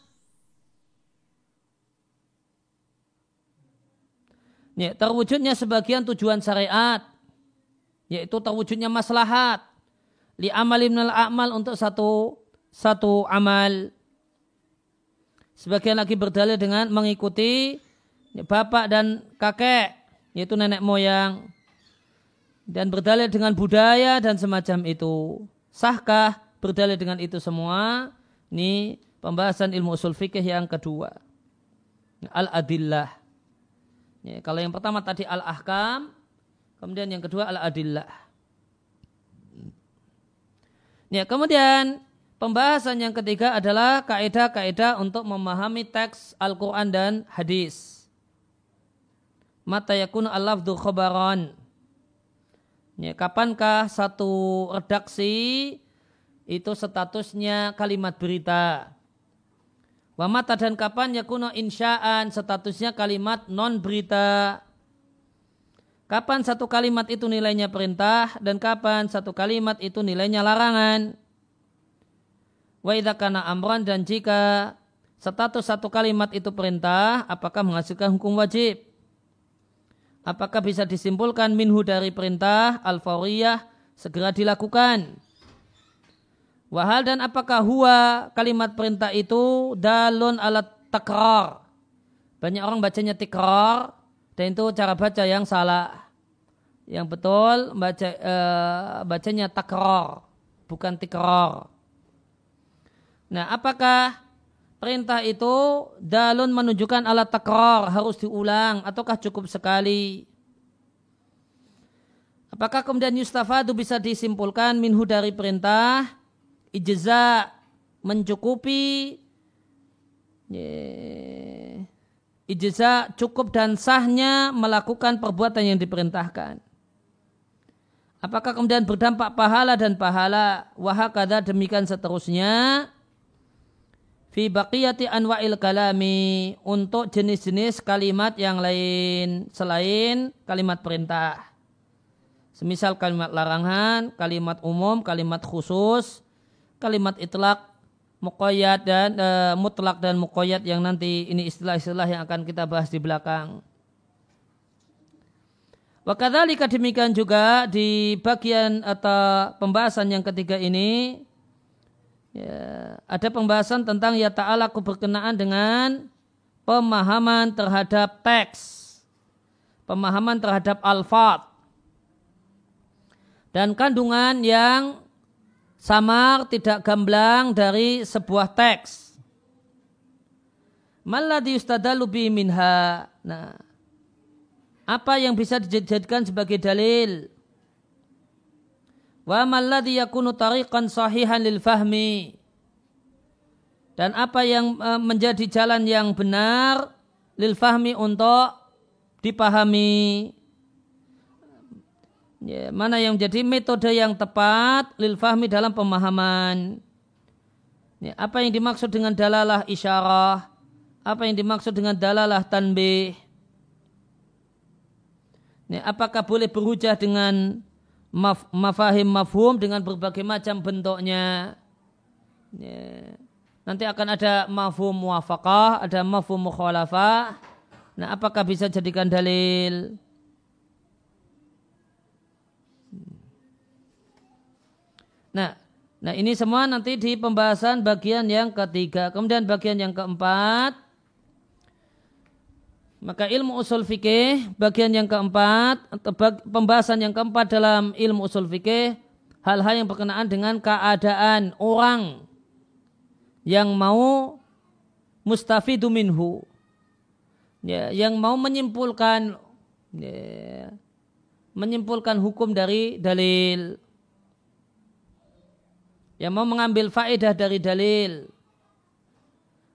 ya, terwujudnya sebagian tujuan syariat yaitu terwujudnya maslahat li amal minal amal untuk satu satu amal sebagian lagi berdalil dengan mengikuti bapak dan kakek yaitu nenek moyang dan berdalil dengan budaya dan semacam itu sahkah berdalil dengan itu semua ini pembahasan ilmu usul fikih yang kedua al-adillah Ya, kalau yang pertama tadi al-ahkam, kemudian yang kedua al-adillah. Ya, kemudian pembahasan yang ketiga adalah kaidah-kaidah untuk memahami teks Al-Quran dan hadis. Mata yakun al-lafdu khobaron. Ya, kapankah satu redaksi itu statusnya kalimat berita? Wa mata dan kapan yakuno insyaan statusnya kalimat non berita. Kapan satu kalimat itu nilainya perintah dan kapan satu kalimat itu nilainya larangan. Wa kana amran dan jika status satu kalimat itu perintah, apakah menghasilkan hukum wajib? Apakah bisa disimpulkan minhu dari perintah al-fawriyah segera dilakukan? Wahal dan apakah huwa kalimat perintah itu dalun alat takrar. Banyak orang bacanya tikrar dan itu cara baca yang salah. Yang betul baca e, bacanya takrar bukan tikrar. Nah, apakah perintah itu dalun menunjukkan alat takrar harus diulang ataukah cukup sekali? Apakah kemudian yustafadu bisa disimpulkan minhu dari perintah ijza mencukupi ijza cukup dan sahnya melakukan perbuatan yang diperintahkan. Apakah kemudian berdampak pahala dan pahala wahakada demikian seterusnya fi baqiyati anwa'il kalami untuk jenis-jenis kalimat yang lain selain kalimat perintah. Semisal kalimat larangan, kalimat umum, kalimat khusus, kalimat itlak, muqayyad dan e, mutlak dan muqayyad yang nanti ini istilah-istilah yang akan kita bahas di belakang. Wakadhalika demikian juga di bagian atau pembahasan yang ketiga ini ya, ada pembahasan tentang ya ta'ala berkenaan dengan pemahaman terhadap teks, pemahaman terhadap alfat, dan kandungan yang samar tidak gamblang dari sebuah teks. Malladhi yustadalu bi minha. Nah, apa yang bisa dijadikan sebagai dalil? Wa malladhi yakunu tariqan sahihan lil fahmi. Dan apa yang e, menjadi jalan yang benar lil fahmi untuk dipahami ya, mana yang menjadi metode yang tepat lil fahmi dalam pemahaman Ya, apa yang dimaksud dengan dalalah isyarah? Apa yang dimaksud dengan dalalah tanbih? Ya, apakah boleh berhujah dengan maf, mafahim mafhum dengan berbagai macam bentuknya? Ya. Nanti akan ada mafhum muafakah, ada mafhum mukhalafah. Nah, apakah bisa jadikan dalil? Nah, nah ini semua nanti di pembahasan bagian yang ketiga. Kemudian bagian yang keempat, maka ilmu usul fikih bagian yang keempat atau pembahasan yang keempat dalam ilmu usul fikih hal-hal yang berkenaan dengan keadaan orang yang mau mustafidu minhu ya, yang mau menyimpulkan ya, menyimpulkan hukum dari dalil yang mau mengambil faedah dari dalil.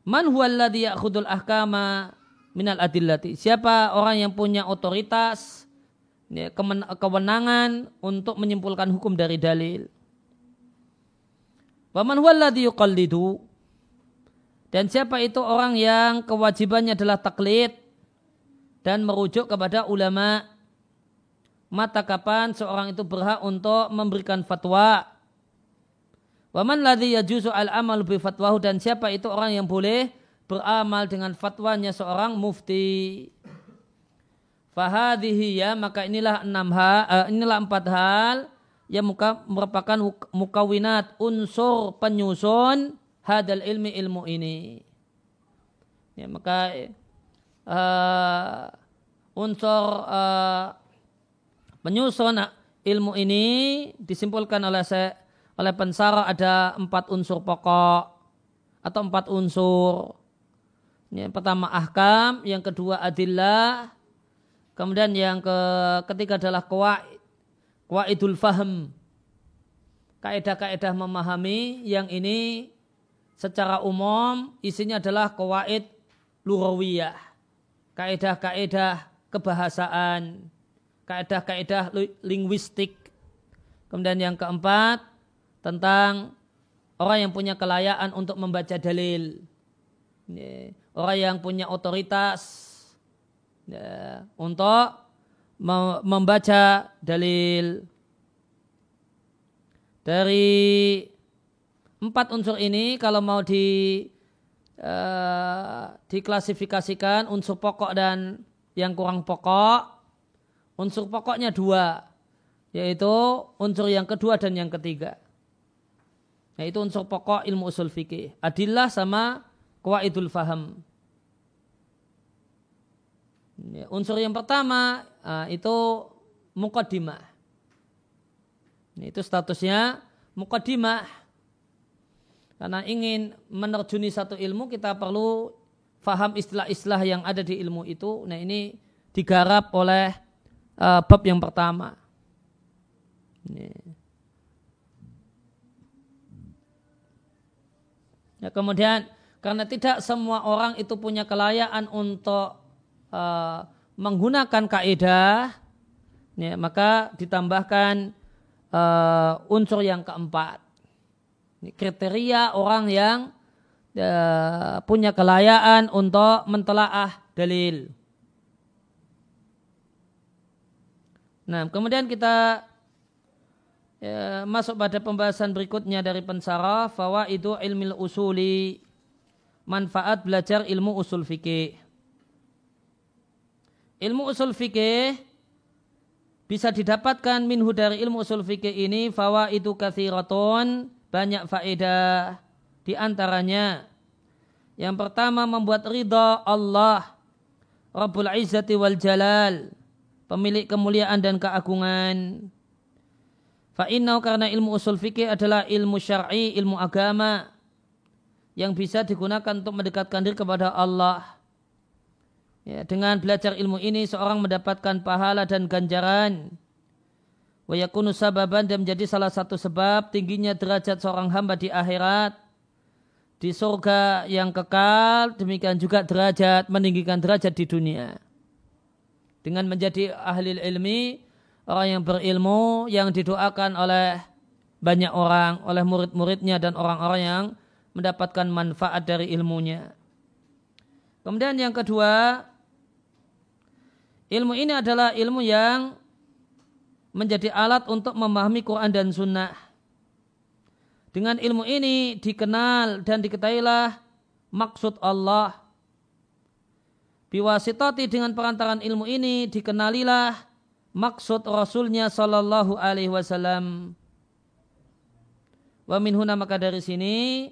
Man huwa alladhi ya'khudul ahkama minal adillati. Siapa orang yang punya otoritas, ya, kewenangan untuk menyimpulkan hukum dari dalil. Wa man huwa alladhi yuqallidu. Dan siapa itu orang yang kewajibannya adalah taklid dan merujuk kepada ulama. Mata kapan seorang itu berhak untuk memberikan fatwa Waman ladhi yajuzu al-amal bi fatwahu dan siapa itu orang yang boleh beramal dengan fatwanya seorang mufti. Fahadihi ya maka inilah enam hal, uh, inilah empat hal yang muka, merupakan mukawinat unsur penyusun hadal ilmi ilmu ini. Ya maka uh, unsur uh, penyusun ilmu ini disimpulkan oleh saya oleh pensara ada empat unsur pokok atau empat unsur. Yang pertama ahkam, yang kedua adillah, kemudian yang ke, ketiga adalah kuwaid, kuwaidul faham. Kaedah-kaedah memahami yang ini secara umum isinya adalah kuwaid lurawiyah. Kaedah-kaedah kebahasaan, kaedah-kaedah linguistik. Kemudian yang keempat, tentang orang yang punya kelayakan untuk membaca dalil. Orang yang punya otoritas ya, untuk membaca dalil. Dari empat unsur ini kalau mau di uh, diklasifikasikan unsur pokok dan yang kurang pokok, unsur pokoknya dua, yaitu unsur yang kedua dan yang ketiga. Nah itu unsur pokok ilmu usul fikih. Adillah sama kuwaidul faham. Ya, unsur yang pertama uh, itu mukaddimah. Itu statusnya mukaddimah. Karena ingin menerjuni satu ilmu kita perlu faham istilah-istilah yang ada di ilmu itu. Nah ini digarap oleh uh, bab yang pertama. Ya, kemudian karena tidak semua orang itu punya kelayakan untuk uh, menggunakan kaidah, ya, maka ditambahkan uh, unsur yang keempat. Kriteria orang yang uh, punya kelayakan untuk mentelaah dalil. Nah, kemudian kita ya, masuk pada pembahasan berikutnya dari pensara itu ilmu usuli manfaat belajar ilmu usul fikih. Ilmu usul fikih bisa didapatkan minhu dari ilmu usul fikih ini itu kathiratun banyak faedah di antaranya. Yang pertama membuat ridha Allah Rabbul Izzati wal Jalal pemilik kemuliaan dan keagungan. Fa'innau karena ilmu usul fikih adalah ilmu syar'i, ilmu agama yang bisa digunakan untuk mendekatkan diri kepada Allah. Ya, dengan belajar ilmu ini seorang mendapatkan pahala dan ganjaran. Wa yakunu sababan dan menjadi salah satu sebab tingginya derajat seorang hamba di akhirat. Di surga yang kekal, demikian juga derajat, meninggikan derajat di dunia. Dengan menjadi ahli ilmi, orang yang berilmu yang didoakan oleh banyak orang, oleh murid-muridnya dan orang-orang yang mendapatkan manfaat dari ilmunya. Kemudian yang kedua, ilmu ini adalah ilmu yang menjadi alat untuk memahami Quran dan Sunnah. Dengan ilmu ini dikenal dan diketahuilah maksud Allah. Biwasitati dengan perantaran ilmu ini dikenalilah maksud Rasulnya Sallallahu Alaihi Wasallam. Wa minhuna maka dari sini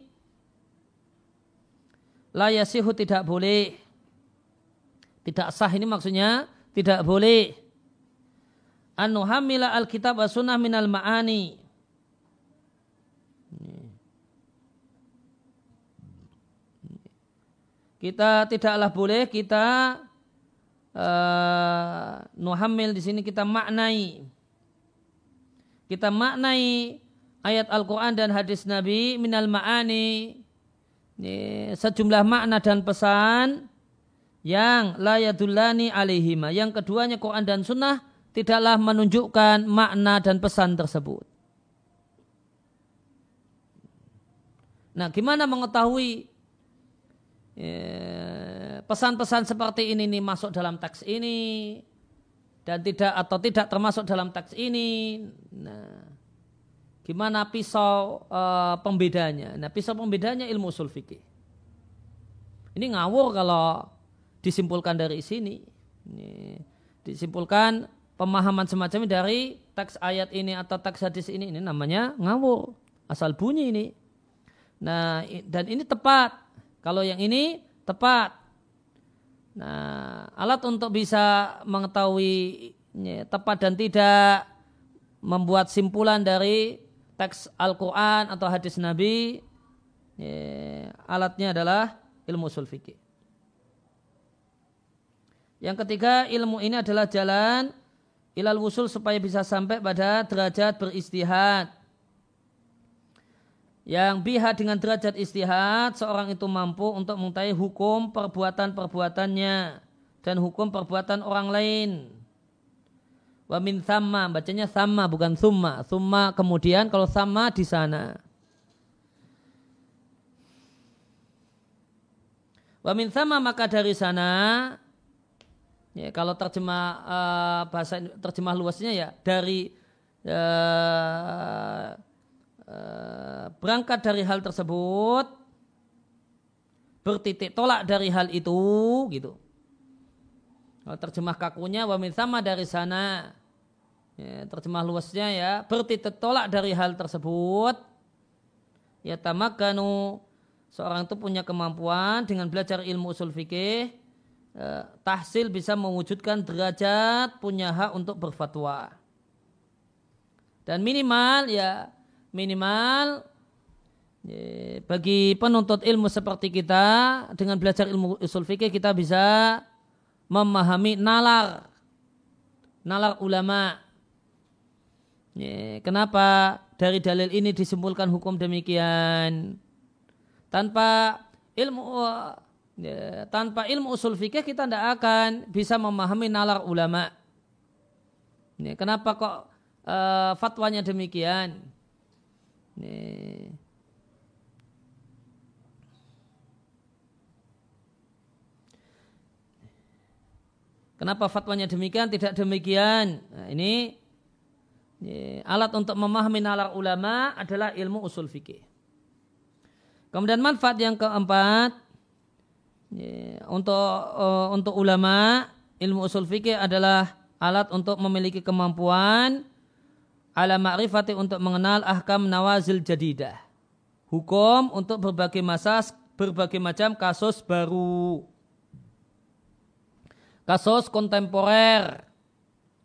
layasihu tidak boleh. Tidak sah ini maksudnya tidak boleh. Anu hamila alkitab wa sunnah minal ma'ani kita tidaklah boleh kita uh, nuhamil di sini kita maknai kita maknai ayat Al-Quran dan hadis Nabi minal ma'ani sejumlah makna dan pesan yang layadullani alaihima yang keduanya Quran dan Sunnah tidaklah menunjukkan makna dan pesan tersebut Nah, gimana mengetahui ya, pesan-pesan seperti ini nih masuk dalam teks ini dan tidak atau tidak termasuk dalam teks ini? Nah, gimana pisau uh, pembedanya? Nah, pisau pembedanya ilmu usul fikih. Ini ngawur kalau disimpulkan dari sini. Ini disimpulkan pemahaman semacam dari teks ayat ini atau teks hadis ini ini namanya ngawur asal bunyi ini Nah, dan ini tepat. Kalau yang ini tepat. Nah, alat untuk bisa mengetahui tepat dan tidak membuat simpulan dari teks Al-Quran atau hadis Nabi, ya, alatnya adalah ilmu usul fikih. Yang ketiga, ilmu ini adalah jalan ilal wusul supaya bisa sampai pada derajat beristihad yang biha dengan derajat istihad seorang itu mampu untuk mengetahui hukum perbuatan-perbuatannya dan hukum perbuatan orang lain. Wa min sama bacanya sama bukan summa. Summa kemudian kalau sama di sana. Wa min sama maka dari sana ya kalau terjemah uh, bahasa terjemah luasnya ya dari uh, berangkat dari hal tersebut bertitik tolak dari hal itu gitu terjemah kakunya wamin sama dari sana. Ya, terjemah luasnya ya bertitik tolak dari hal tersebut. Ya tamakanu seorang itu punya kemampuan dengan belajar ilmu usul fikih eh, tahsil bisa mewujudkan derajat punya hak untuk berfatwa. Dan minimal ya minimal bagi penuntut ilmu seperti kita dengan belajar ilmu usul fikih kita bisa memahami nalar. Nalar ulama. Kenapa dari dalil ini disimpulkan hukum demikian? Tanpa ilmu tanpa ilmu usul fikih kita tidak akan bisa memahami nalar ulama. Kenapa kok uh, fatwanya demikian? Nih. Kenapa fatwanya demikian? Tidak demikian. Nah, ini, ini alat untuk memahami nalar ulama adalah ilmu usul fikih. Kemudian manfaat yang keempat untuk uh, untuk ulama ilmu usul fikih adalah alat untuk memiliki kemampuan ala ma'rifati untuk mengenal ahkam nawazil jadidah. Hukum untuk berbagai masa berbagai macam kasus baru. Kasus kontemporer.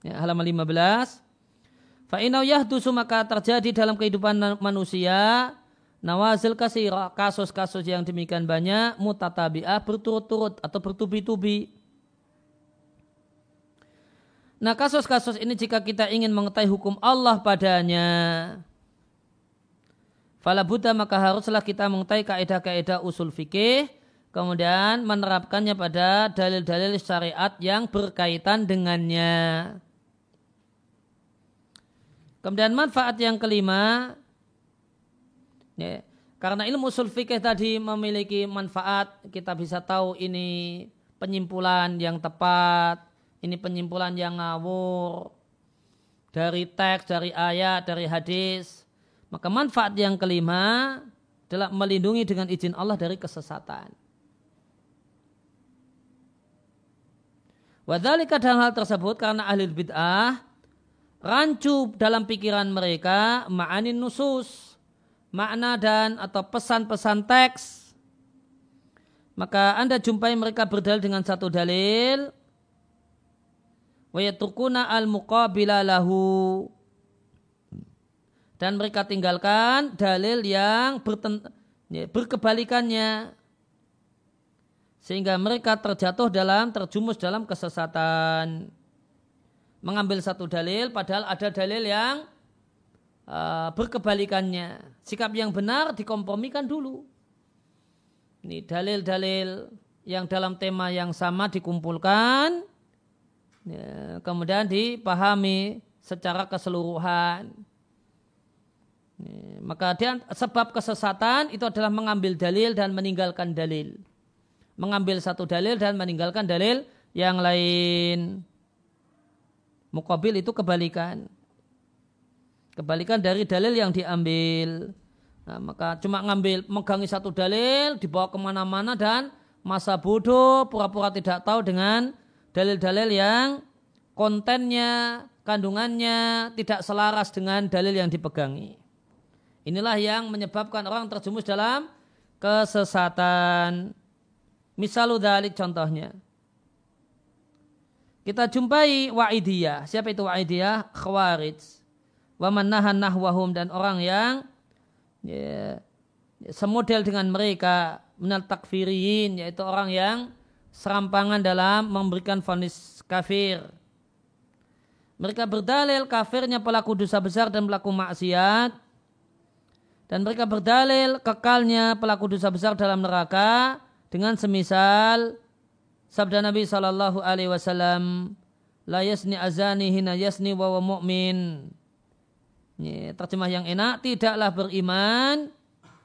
Ya, halaman 15. Fa'inau yahdusu maka terjadi dalam kehidupan manusia nawazil kasira kasus-kasus yang demikian banyak mutatabi'ah berturut-turut atau bertubi-tubi Nah kasus-kasus ini jika kita ingin mengetahui hukum Allah padanya, Fala Buddha maka haruslah kita mengetahui kaidah-kaidah usul fikih, kemudian menerapkannya pada dalil-dalil syariat yang berkaitan dengannya. Kemudian manfaat yang kelima, ya, karena ilmu usul fikih tadi memiliki manfaat, kita bisa tahu ini penyimpulan yang tepat, ini penyimpulan yang ngawur dari teks, dari ayat, dari hadis. Maka manfaat yang kelima adalah melindungi dengan izin Allah dari kesesatan. Wadhalika dalam hal tersebut karena ahli bid'ah rancu dalam pikiran mereka ma'anin nusus makna dan atau pesan-pesan teks. Maka anda jumpai mereka berdalil dengan satu dalil. Wa yatrukuna al muqabila lahu. Dan mereka tinggalkan dalil yang ya, berkebalikannya sehingga mereka terjatuh dalam terjumus dalam kesesatan mengambil satu dalil padahal ada dalil yang uh, berkebalikannya. Sikap yang benar dikompromikan dulu. Ini dalil-dalil yang dalam tema yang sama dikumpulkan, ya, kemudian dipahami secara keseluruhan. Maka dia, sebab kesesatan itu adalah mengambil dalil dan meninggalkan dalil. Mengambil satu dalil dan meninggalkan dalil yang lain. Mukabil itu kebalikan. Kebalikan dari dalil yang diambil. Nah, maka cuma ngambil, megangi satu dalil, dibawa ke mana-mana dan masa bodoh, pura-pura tidak tahu dengan dalil-dalil yang kontennya, kandungannya tidak selaras dengan dalil yang dipegangi. Inilah yang menyebabkan orang terjumus dalam kesesatan. Misalu dalik contohnya. Kita jumpai wa'idiyah. Siapa itu wa'idiyah? Khawarij waman nahan nahwahum dan orang yang ya, semodel dengan mereka menal takfiriyin yaitu orang yang serampangan dalam memberikan vonis kafir. Mereka berdalil kafirnya pelaku dosa besar dan pelaku maksiat dan mereka berdalil kekalnya pelaku dosa besar dalam neraka dengan semisal sabda Nabi Shallallahu Alaihi Wasallam la yasni azani hina yasni wa mu'min Ya, terjemah yang enak, tidaklah beriman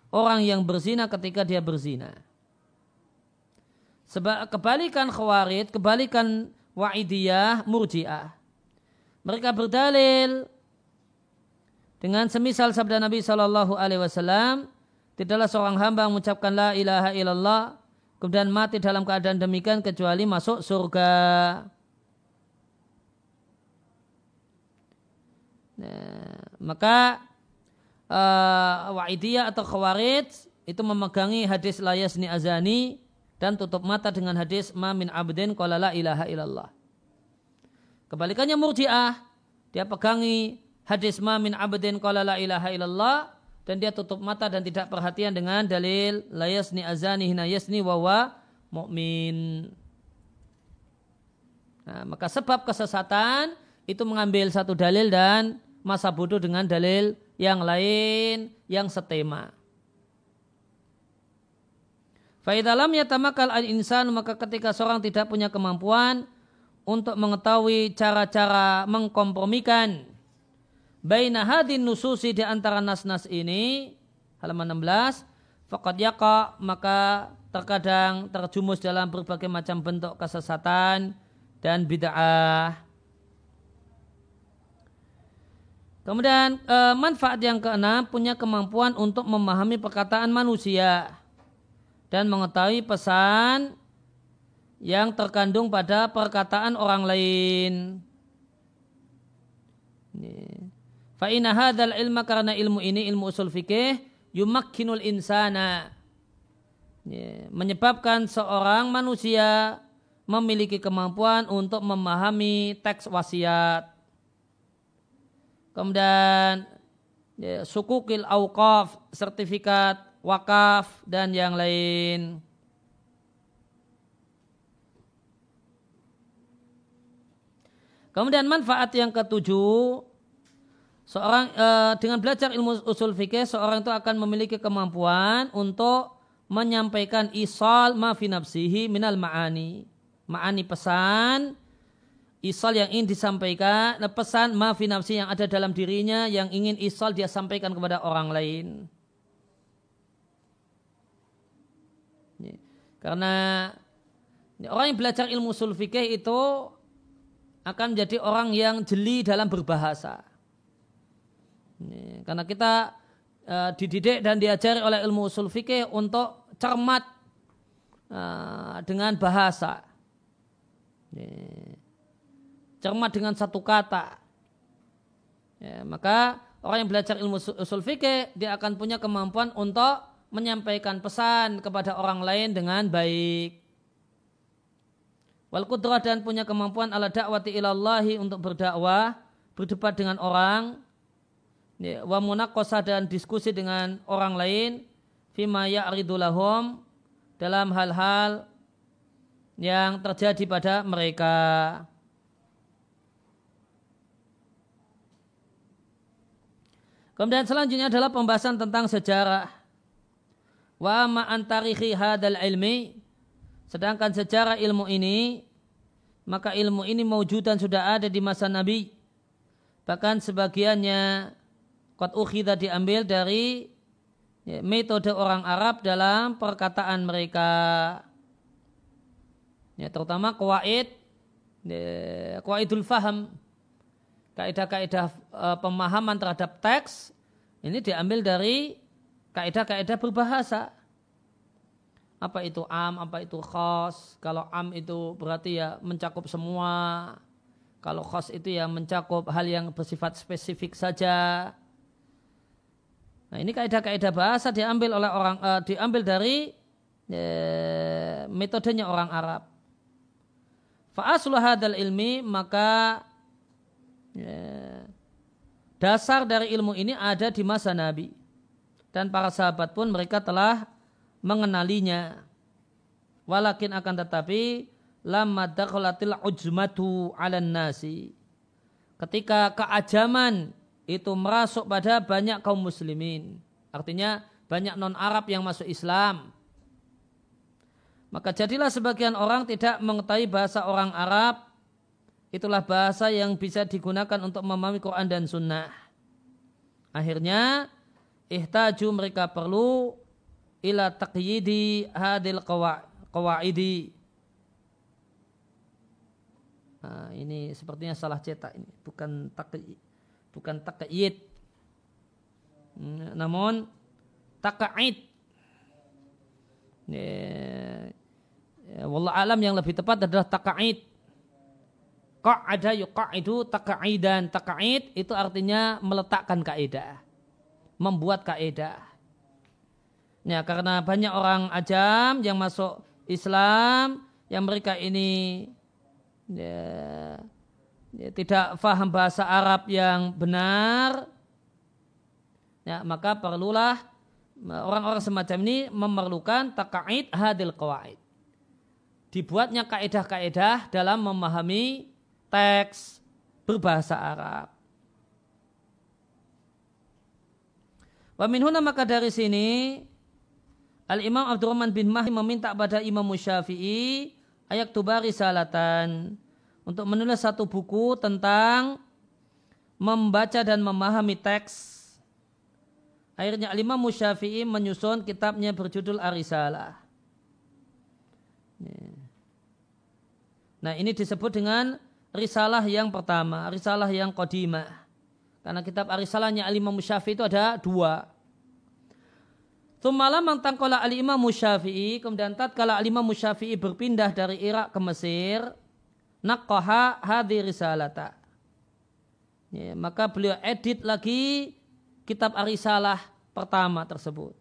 orang yang berzina ketika dia berzina. Sebab kebalikan khawarid, kebalikan wa'idiyah, murji'ah. Mereka berdalil dengan semisal sabda Nabi Shallallahu Alaihi Wasallam, tidaklah seorang hamba mengucapkan la ilaha illallah kemudian mati dalam keadaan demikian kecuali masuk surga. Nah, maka uh, Wa'idiyah atau Khawarij itu memegangi hadis layasni azani dan tutup mata dengan hadis ma min abdin qala la ilaha illallah. Kebalikannya Murji'ah, dia pegangi hadis ma min abdin qala la ilaha illallah dan dia tutup mata dan tidak perhatian dengan dalil layasni azani hina yasni wa wa mu'min. Nah, maka sebab kesesatan itu mengambil satu dalil dan masa bodoh dengan dalil yang lain yang setema. Faidalam yatamakal al-insan maka ketika seorang tidak punya kemampuan untuk mengetahui cara-cara mengkompromikan baina hadin nususi di antara nas-nas ini halaman 16 faqad yaqa maka terkadang terjumus dalam berbagai macam bentuk kesesatan dan bid'ah Kemudian e, manfaat yang keenam punya kemampuan untuk memahami perkataan manusia dan mengetahui pesan yang terkandung pada perkataan orang lain. Fa'ina hadal ilma karena ilmu ini ilmu usul fikih yumakkinul insana menyebabkan seorang manusia memiliki kemampuan untuk memahami teks wasiat kemudian ya, sukukil awqaf, sertifikat wakaf dan yang lain. Kemudian manfaat yang ketujuh, seorang e, dengan belajar ilmu usul fikih, seorang itu akan memiliki kemampuan untuk menyampaikan isal ma fi nafsihi minal ma'ani. Ma'ani pesan isal yang ingin disampaikan, pesan maafi nafsi yang ada dalam dirinya yang ingin isal dia sampaikan kepada orang lain. Karena orang yang belajar ilmu usul fikih itu akan menjadi orang yang jeli dalam berbahasa. Karena kita uh, dididik dan diajari oleh ilmu usul fikih untuk cermat uh, dengan bahasa. Cermat dengan satu kata. Ya, maka orang yang belajar ilmu usul fikih dia akan punya kemampuan untuk menyampaikan pesan kepada orang lain dengan baik wal kudrah dan punya kemampuan ala dakwati ilallahi untuk berdakwah, berdebat dengan orang, ya, wa munaqqasah dan diskusi dengan orang lain, fima ya'ridu lahum dalam hal-hal yang terjadi pada mereka. Kemudian selanjutnya adalah pembahasan tentang sejarah. Wa ma antarihi hadal ilmi Sedangkan secara ilmu ini, maka ilmu ini mewujudan sudah ada di masa Nabi. Bahkan sebagiannya ukhida diambil dari ya, metode orang Arab dalam perkataan mereka. Ya, terutama kuwait, ya, faham, kaidah-kaidah e, pemahaman terhadap teks ini diambil dari kaidah-kaidah berbahasa apa itu am, apa itu khos. Kalau am itu berarti ya mencakup semua. Kalau khos itu ya mencakup hal yang bersifat spesifik saja. Nah ini kaidah-kaidah bahasa diambil oleh orang uh, diambil dari uh, metodenya orang Arab. Fa'aslu hadal ilmi maka uh, dasar dari ilmu ini ada di masa Nabi dan para sahabat pun mereka telah mengenalinya. Walakin akan tetapi lama dakhalatil ujmatu 'alan nasi. Ketika keajaman itu merasuk pada banyak kaum muslimin. Artinya banyak non-Arab yang masuk Islam. Maka jadilah sebagian orang tidak mengetahui bahasa orang Arab. Itulah bahasa yang bisa digunakan untuk memahami Quran dan Sunnah. Akhirnya, ihtaju mereka perlu ila taqyidi hadil qawaidi. Nah, ini sepertinya salah cetak ini, bukan taqyid, bukan taqyid. Namun taqaid. Ya, ya, wallah alam yang lebih tepat adalah taqaid. Qa'ada yuqa'idu taqaidan. Taqaid itu artinya meletakkan kaidah. Membuat kaidah. Ya, karena banyak orang ajam yang masuk Islam yang mereka ini ya, ya, tidak faham bahasa Arab yang benar, ya, maka perlulah orang-orang semacam ini memerlukan takaid hadil qawaid. Dibuatnya kaedah-kaedah dalam memahami teks berbahasa Arab. Wa maka dari sini Al-Imam Abdurrahman bin Mahdi meminta pada Imam Syafi'i ayat tubari salatan untuk menulis satu buku tentang membaca dan memahami teks. Akhirnya Al-Imam Syafi'i menyusun kitabnya berjudul Arisalah. Nah ini disebut dengan risalah yang pertama, risalah yang kodimah. Karena kitab Arisalahnya Al-Imam Syafi'i itu ada dua. Tumala mangtangkola al-imam Syafi'i, kemudian tatkala al-imam Syafi'i berpindah dari Irak ke Mesir, naqaha hadhi risalata. Ya, maka beliau edit lagi kitab Arisalah pertama tersebut.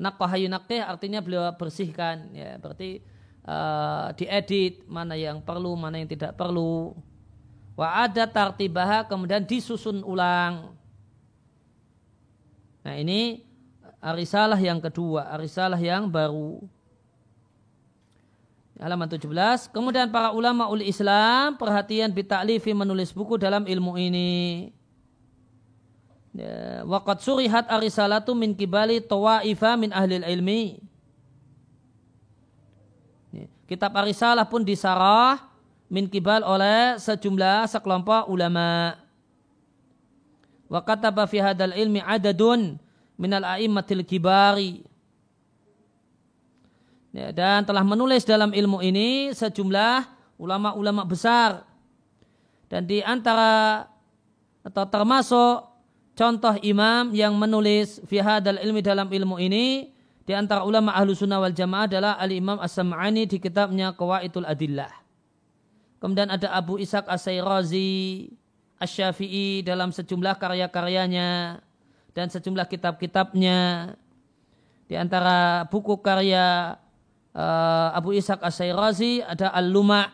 Naqaha yunaqih artinya beliau bersihkan, ya berarti uh, diedit mana yang perlu, mana yang tidak perlu. Wa ada tartibaha kemudian disusun ulang. Nah ini arisalah yang kedua, arisalah yang baru. Halaman 17. Kemudian para ulama uli Islam perhatian bitaklifi menulis buku dalam ilmu ini. Ya, Waqat surihat arisalatu min kibali tawa'ifa min ahli ilmi. Ya, kitab arisalah pun disarah min kibal oleh sejumlah sekelompok ulama. Wa kataba fi hadal ilmi adadun minal a'immatil kibari Ya, dan telah menulis dalam ilmu ini sejumlah ulama-ulama besar. Dan di antara atau termasuk contoh imam yang menulis fi hadal ilmi dalam ilmu ini di antara ulama ahlu sunnah wal jamaah adalah al-imam as-sam'ani di kitabnya Qawaidul Adillah. Kemudian ada Abu Ishaq as-Sayrazi asy-Syafi'i dalam sejumlah karya-karyanya dan sejumlah kitab-kitabnya. Di antara buku karya uh, Abu Ishaq As-Sayrazi ada Al-Luma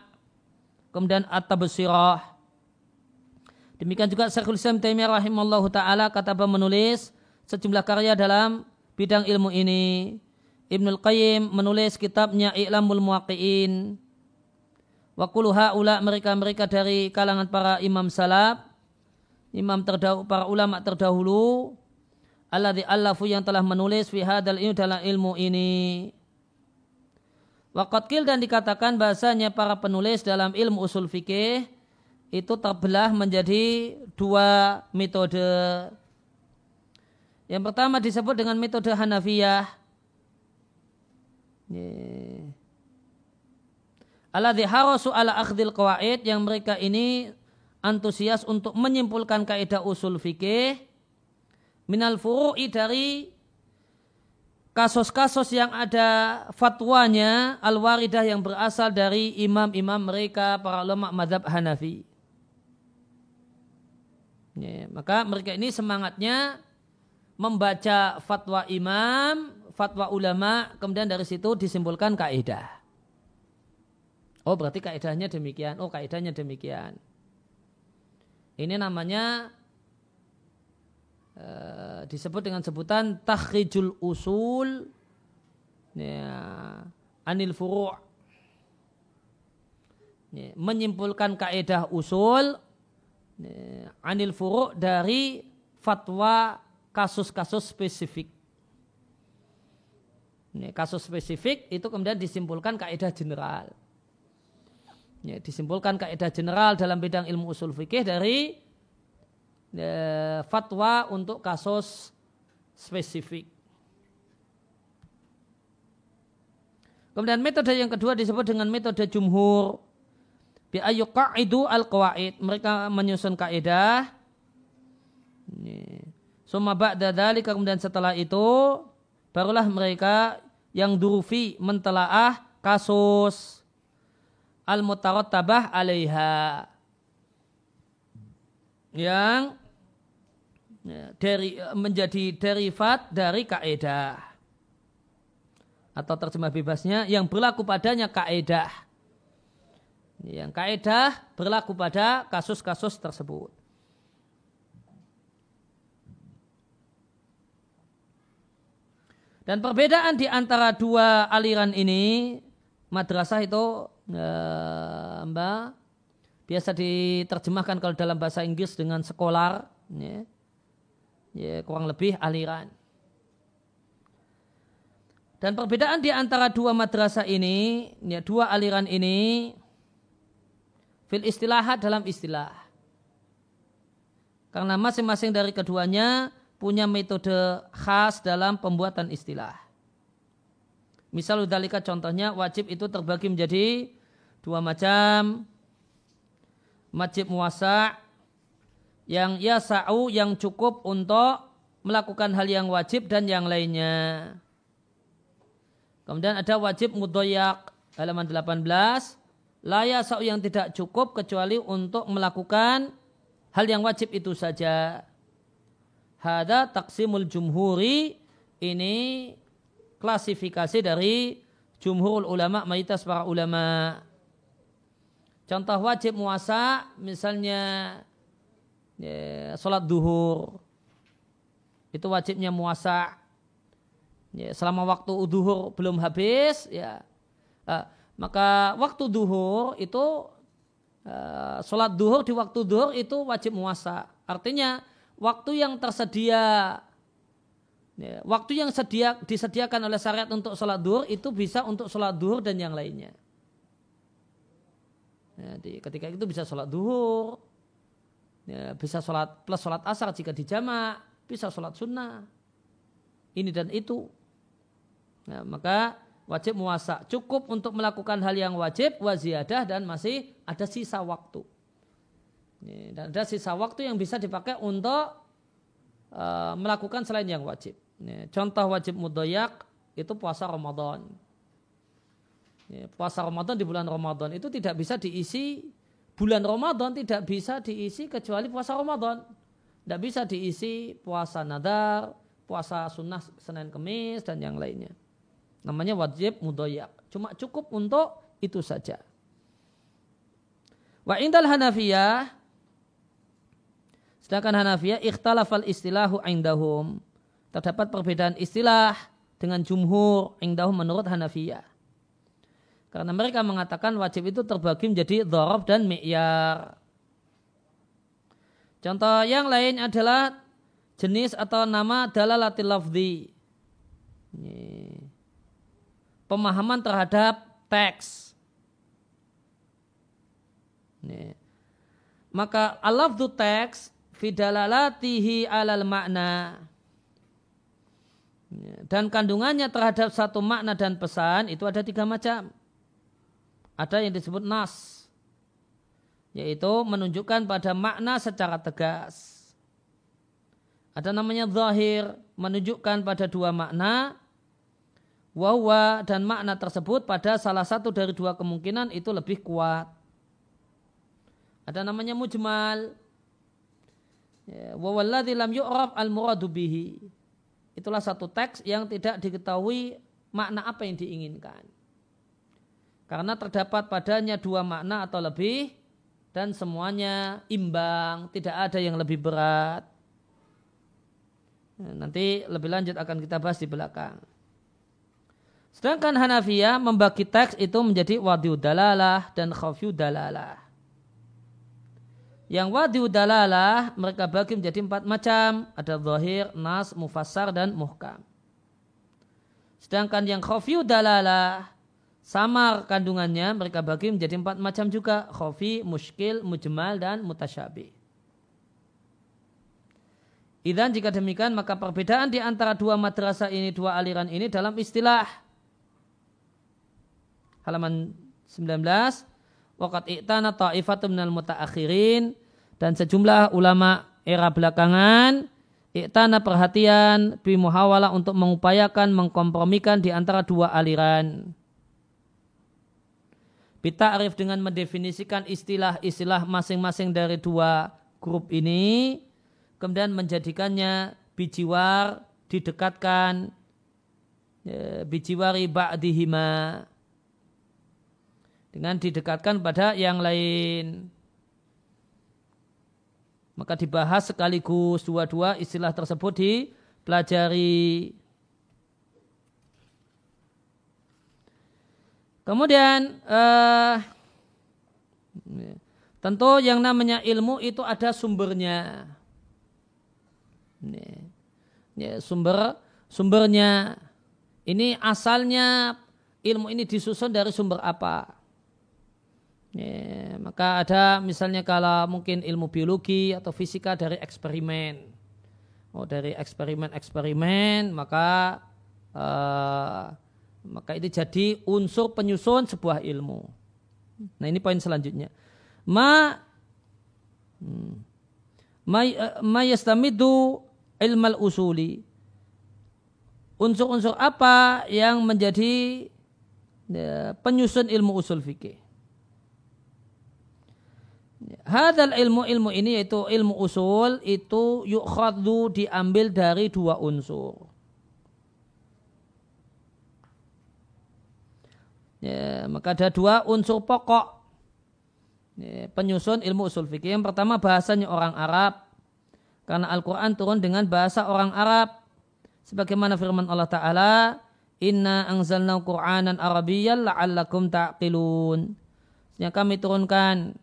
kemudian At-Tabsirah. Demikian juga Syekhul Islam Taimiyah rahimallahu taala kata menulis sejumlah karya dalam bidang ilmu ini. Ibnul Qayyim menulis kitabnya I'lamul Muwaqqi'in. Wa kullu mereka-mereka dari kalangan para imam salaf imam terdahulu para ulama terdahulu alladzi allafu yang telah menulis fi hadal dalam ilmu ini Waqatkil dan dikatakan bahasanya para penulis dalam ilmu usul fikih itu terbelah menjadi dua metode. Yang pertama disebut dengan metode Hanafiyah. Alladhi harasu ala akhdil qawaid yang mereka ini antusias untuk menyimpulkan kaidah usul fikih minal furu'i dari kasus-kasus yang ada fatwanya al-waridah yang berasal dari imam-imam mereka para ulama madhab Hanafi. Ya, maka mereka ini semangatnya membaca fatwa imam, fatwa ulama, kemudian dari situ disimpulkan kaidah. Oh berarti kaidahnya demikian, oh kaidahnya demikian. Ini namanya Eh, disebut dengan sebutan takhrijul usul ya, anil furu' ya, menyimpulkan kaedah usul ya, anil furu' dari fatwa kasus-kasus spesifik. Ya, kasus spesifik itu kemudian disimpulkan kaedah general. Ya, disimpulkan kaedah general dalam bidang ilmu usul fikih dari e, fatwa untuk kasus spesifik. Kemudian metode yang kedua disebut dengan metode jumhur. Bi itu al-qawaid. Mereka menyusun kaidah. Suma ba'da dalika kemudian setelah itu barulah mereka yang durufi mentelaah kasus al-mutarattabah alaiha yang ya, dari menjadi derivat dari kaedah. Atau terjemah bebasnya yang berlaku padanya kaedah. Yang kaedah berlaku pada kasus-kasus tersebut. Dan perbedaan di antara dua aliran ini madrasah itu eh, mbak biasa diterjemahkan kalau dalam bahasa Inggris dengan sekolah, ya, ya kurang lebih aliran. Dan perbedaan di antara dua madrasah ini, ya, dua aliran ini, fil istilahat dalam istilah. Karena masing-masing dari keduanya punya metode khas dalam pembuatan istilah. Misal udalika contohnya wajib itu terbagi menjadi dua macam majib muasa yang ya sa'u yang cukup untuk melakukan hal yang wajib dan yang lainnya. Kemudian ada wajib mudoyak halaman 18. Laya sa'u yang tidak cukup kecuali untuk melakukan hal yang wajib itu saja. Hada taksimul jumhuri ini klasifikasi dari jumhurul ulama mayoritas para ulama. Contoh wajib muasa misalnya ya, sholat duhur. Itu wajibnya muasa. Ya, selama waktu duhur belum habis ya. Uh, maka waktu duhur itu uh, sholat duhur di waktu duhur itu wajib muasa. Artinya waktu yang tersedia ya, waktu yang sedia, disediakan oleh syariat untuk sholat duhur itu bisa untuk sholat duhur dan yang lainnya. Ya, di, ketika itu bisa sholat duhur, ya, bisa sholat plus sholat asar jika dijamak, bisa sholat sunnah. Ini dan itu. Ya, maka wajib muasa. Cukup untuk melakukan hal yang wajib, waziyadah dan masih ada sisa waktu. Dan ada sisa waktu yang bisa dipakai untuk uh, melakukan selain yang wajib. Contoh wajib mudoyak itu puasa Ramadan. Puasa Ramadan di bulan Ramadan itu tidak bisa diisi bulan Ramadan tidak bisa diisi kecuali puasa Ramadan. Tidak bisa diisi puasa nadar, puasa sunnah Senin Kemis dan yang lainnya. Namanya wajib mudoyak. Cuma cukup untuk itu saja. Wa indal Hanafiyah sedangkan Hanafiyah ikhtalafal istilahu indahum. Terdapat perbedaan istilah dengan jumhur indahum menurut Hanafiyah. Karena mereka mengatakan wajib itu terbagi menjadi dhorob dan mi'yar. Contoh yang lain adalah jenis atau nama dalalatil lafzi. Pemahaman terhadap teks. Maka alafdu teks fidalalatihi alal makna. Dan kandungannya terhadap satu makna dan pesan itu ada tiga macam. Ada yang disebut nas. Yaitu menunjukkan pada makna secara tegas ada namanya zahir, menunjukkan pada dua makna. Wawa dan makna tersebut pada salah satu dari dua kemungkinan itu lebih kuat. Ada namanya mujmal. Ya, Wawalladhi lam yu'rab al-muradu bihi. Itulah satu teks yang tidak diketahui makna apa yang diinginkan. Karena terdapat padanya dua makna atau lebih dan semuanya imbang, tidak ada yang lebih berat. Ya, nanti lebih lanjut akan kita bahas di belakang. Sedangkan Hanafiyah membagi teks itu menjadi wadiu dalalah dan khawfiu dalalah. Yang wadiu dalalah mereka bagi menjadi empat macam. Ada zahir, nas, mufassar, dan muhkam. Sedangkan yang khawfiu dalalah samar kandungannya mereka bagi menjadi empat macam juga. Khawfi, muskil, mujmal, dan mutasyabih. Dan jika demikian maka perbedaan di antara dua madrasah ini, dua aliran ini dalam istilah halaman 19 waqat i'tana ta'ifatun minal mutaakhirin dan sejumlah ulama era belakangan i'tana perhatian bi muhawala untuk mengupayakan mengkompromikan di antara dua aliran Bita'rif dengan mendefinisikan istilah-istilah masing-masing dari dua grup ini kemudian menjadikannya bijiwar didekatkan ya, bijiwari ba'dihima dengan didekatkan pada yang lain. Maka dibahas sekaligus dua-dua istilah tersebut dipelajari kemudian uh, tentu yang namanya ilmu itu ada sumbernya ini, ini sumber sumbernya ini asalnya ilmu ini disusun dari sumber apa? Ya, maka ada misalnya kalau mungkin ilmu biologi atau fisika dari eksperimen. Oh dari eksperimen-eksperimen maka uh, maka itu jadi unsur penyusun sebuah ilmu. Nah ini poin selanjutnya. Ma hmm, ma, eh, ma yastamidu ilmal usuli. Unsur-unsur apa yang menjadi ya, penyusun ilmu usul fikih. Hadal ilmu ilmu ini yaitu ilmu usul itu yukhaddu diambil dari dua unsur. Ya, maka ada dua unsur pokok ya, penyusun ilmu usul fikih. Yang pertama bahasanya orang Arab, karena Al-Quran turun dengan bahasa orang Arab. Sebagaimana firman Allah Ta'ala, Inna angzalna Qur'anan Arabiyyan la'allakum ta'qilun. Yang kami turunkan,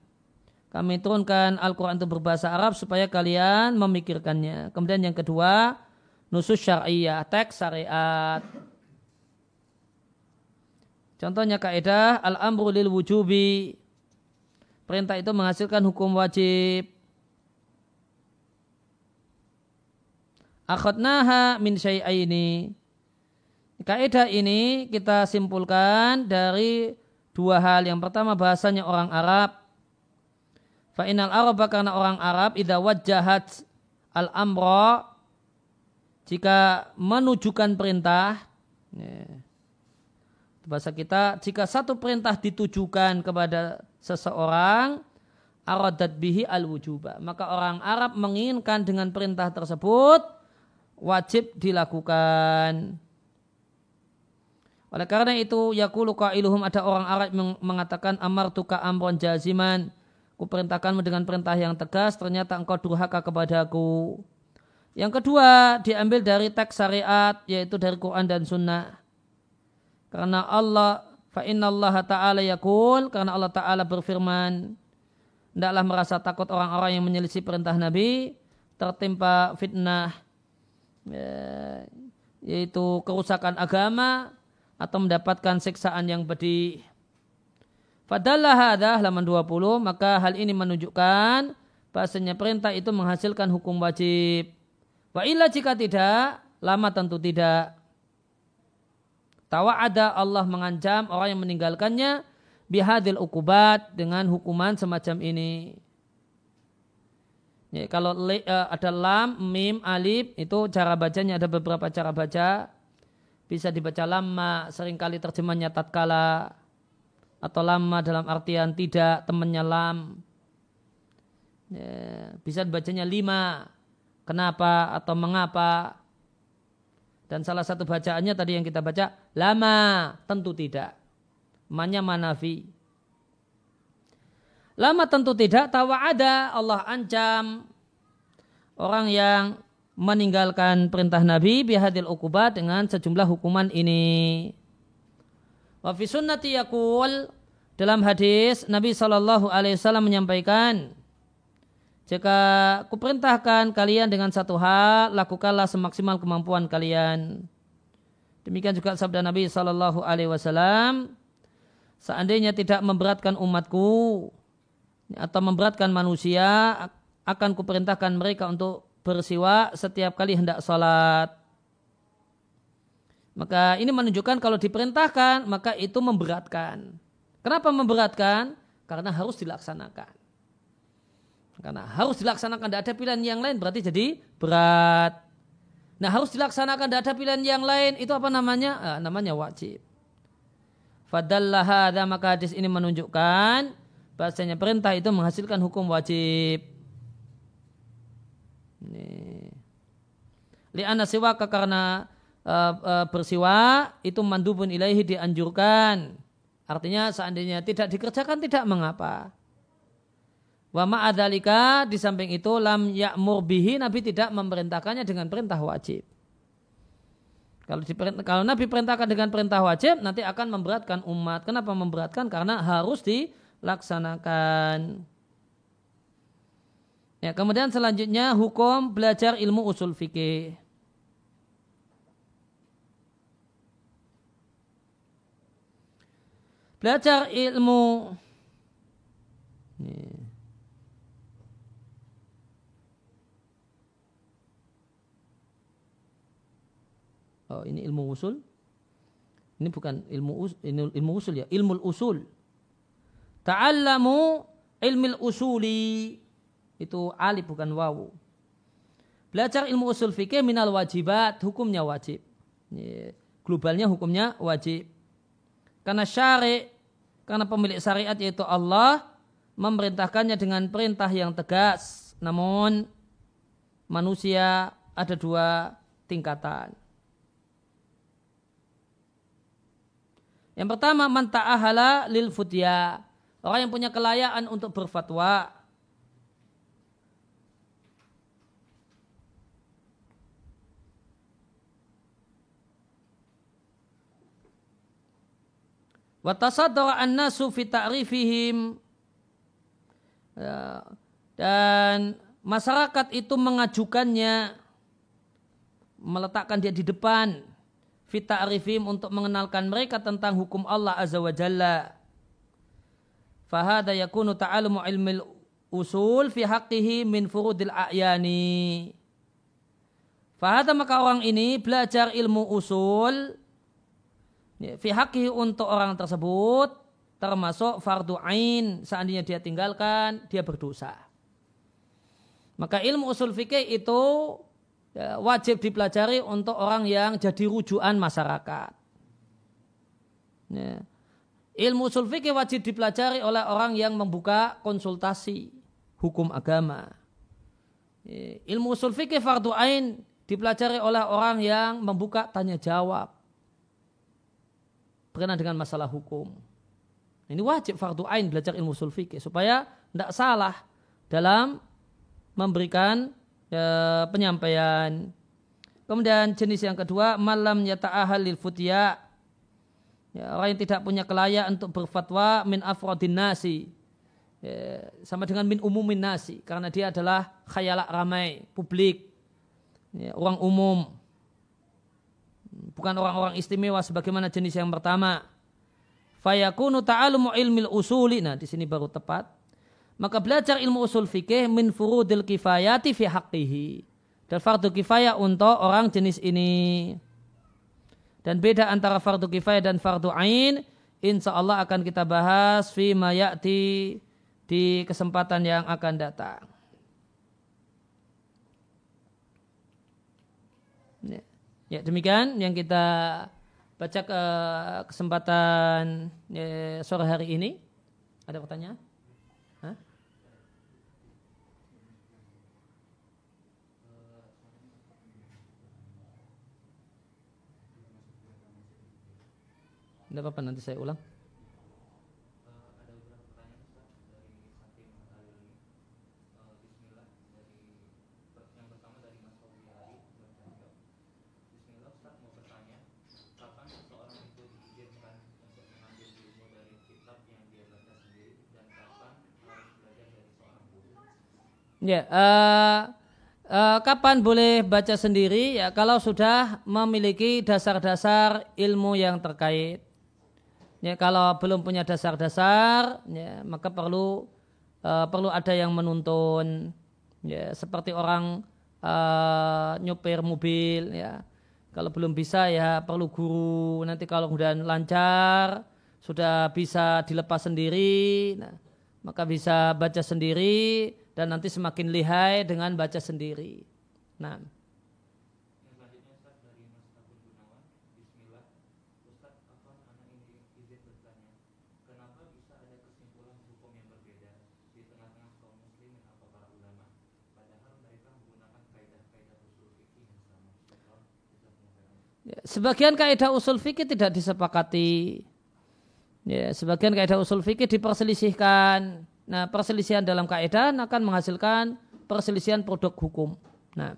kami turunkan Al-Quran itu berbahasa Arab supaya kalian memikirkannya. Kemudian yang kedua, nusus syariah, teks syariat. Contohnya kaidah al-amru lil wujubi. Perintah itu menghasilkan hukum wajib. akhadnaha min syai'aini Kaidah ini kita simpulkan dari dua hal. Yang pertama bahasanya orang Arab. Fa'inal Arab karena orang Arab idha wajjahat al-amra jika menunjukkan perintah ya, bahasa kita jika satu perintah ditujukan kepada seseorang aradat bihi al wujuba maka orang Arab menginginkan dengan perintah tersebut wajib dilakukan oleh karena itu yakulu qailuhum ada orang Arab mengatakan amartuka amron jaziman kuperintahkanmu dengan perintah yang tegas ternyata engkau durhaka kepadaku. Yang kedua diambil dari teks syariat yaitu dari Quran dan Sunnah. Karena Allah fa Allah taala yakul karena Allah taala berfirman hendaklah merasa takut orang-orang yang menyelisih perintah Nabi tertimpa fitnah ya, yaitu kerusakan agama atau mendapatkan siksaan yang pedih. Fadallah hadah halaman 20 maka hal ini menunjukkan bahasanya perintah itu menghasilkan hukum wajib. Wa illa jika tidak, lama tentu tidak. Tawa ada Allah mengancam orang yang meninggalkannya bihadil ukubat dengan hukuman semacam ini. Ya, kalau le, uh, ada lam, mim, alif itu cara bacanya ada beberapa cara baca. Bisa dibaca lama sering kali terjemahnya tatkala atau lama dalam artian tidak temannya lam. Ya, bisa dibacanya lima kenapa atau mengapa dan salah satu bacaannya tadi yang kita baca lama tentu tidak. Manya manafi. Lama tentu tidak tawa ada Allah ancam. Orang yang meninggalkan perintah Nabi bihadil ukubat dengan sejumlah hukuman ini. Wa fi sunnati yakul dalam hadis Nabi Shallallahu Alaihi Wasallam menyampaikan jika kuperintahkan kalian dengan satu hal lakukanlah semaksimal kemampuan kalian. Demikian juga sabda Nabi Shallallahu Alaihi Wasallam seandainya tidak memberatkan umatku atau memberatkan manusia akan kuperintahkan mereka untuk bersiwa setiap kali hendak sholat. Maka ini menunjukkan kalau diperintahkan maka itu memberatkan. Kenapa memberatkan? Karena harus dilaksanakan. Karena harus dilaksanakan, tidak ada pilihan yang lain berarti jadi berat. Nah harus dilaksanakan, tidak ada pilihan yang lain itu apa namanya? Ah, namanya wajib. Fadallah maka hadis ini menunjukkan bahasanya perintah itu menghasilkan hukum wajib. Li'ana siwaka karena uh, uh, bersiwa itu mandubun ilaihi dianjurkan. Artinya seandainya tidak dikerjakan tidak mengapa. Wa ma'adhalika di samping itu lam ya'mur bihi Nabi tidak memerintahkannya dengan perintah wajib. Kalau, kalau Nabi perintahkan dengan perintah wajib nanti akan memberatkan umat. Kenapa memberatkan? Karena harus dilaksanakan. Ya, kemudian selanjutnya hukum belajar ilmu usul fikih. Belajar ilmu Oh, ini ilmu usul. Ini bukan ilmu usul, ini ilmu usul ya, ilmu usul. Ta'allamu ilmu usuli itu alif bukan wawu. Belajar ilmu usul fikih minal wajibat, hukumnya wajib. Globalnya hukumnya wajib. Karena syari, karena pemilik syariat yaitu Allah, memerintahkannya dengan perintah yang tegas. Namun manusia ada dua tingkatan. Yang pertama, man ta'ahala lil futya. Orang yang punya kelayaan untuk berfatwa. Wa ta'rifihim ya, dan masyarakat itu mengajukannya meletakkan dia di depan fi ta'rifihim untuk mengenalkan mereka tentang hukum Allah azza wa jalla. Fahada yakunu ta'alumu ilmil usul fi haqqihi min furudil a'yani. Fahada maka orang ini belajar ilmu usul fi untuk orang tersebut termasuk fardu ain seandainya dia tinggalkan dia berdosa. Maka ilmu usul fikih itu ya, wajib dipelajari untuk orang yang jadi rujukan masyarakat. Ya. Ilmu usul wajib dipelajari oleh orang yang membuka konsultasi hukum agama. Ya. Ilmu usul fikih fardu ain dipelajari oleh orang yang membuka tanya jawab berkenaan dengan masalah hukum. Ini wajib fardu ain belajar ilmu usul supaya tidak salah dalam memberikan ya, penyampaian. Kemudian jenis yang kedua malam yata'ahal lil futya. Ya, orang yang tidak punya kelayak untuk berfatwa min afrodin nasi. Ya, sama dengan min umumin nasi karena dia adalah khayalak ramai, publik ya, orang umum bukan orang-orang istimewa sebagaimana jenis yang pertama fayakunu ta'alumu ilmil usuli nah di sini baru tepat maka belajar ilmu usul fikih min furudil kifayati fi haqqihi dan fardu kifayah untuk orang jenis ini dan beda antara fardu kifayah dan fardu ain insya Allah akan kita bahas fi mayati di kesempatan yang akan datang Ya. ya demikian yang kita baca ke kesempatan ya, sore hari ini. Ada pertanyaan? Tidak apa-apa nanti saya ulang. Ya, uh, uh, kapan boleh baca sendiri? Ya, kalau sudah memiliki dasar-dasar ilmu yang terkait. Ya, kalau belum punya dasar-dasar, ya, maka perlu uh, perlu ada yang menuntun. Ya, seperti orang uh, nyopir mobil. Ya, kalau belum bisa ya perlu guru. Nanti kalau sudah lancar, sudah bisa dilepas sendiri, nah, maka bisa baca sendiri dan nanti semakin lihai dengan baca sendiri. Nah. Sebagian kaidah usul fikih tidak disepakati. Ya, sebagian kaidah usul fikih diperselisihkan Nah, perselisihan dalam kaidah akan menghasilkan perselisihan produk hukum. Nah,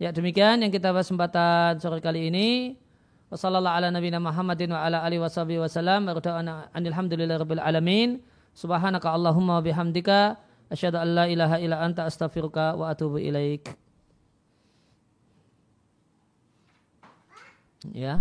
ya demikian yang kita bahas kesempatan sore kali ini. Wassalamualaikum ala nabiyina Muhammadin wa ala alihi washabihi wasallam. Alhamdulillahirabbil alamin. Subhanaka Allahumma bihamdika asyhadu an la ilaha illa anta astaghfiruka wa atubu ilaik. Ya.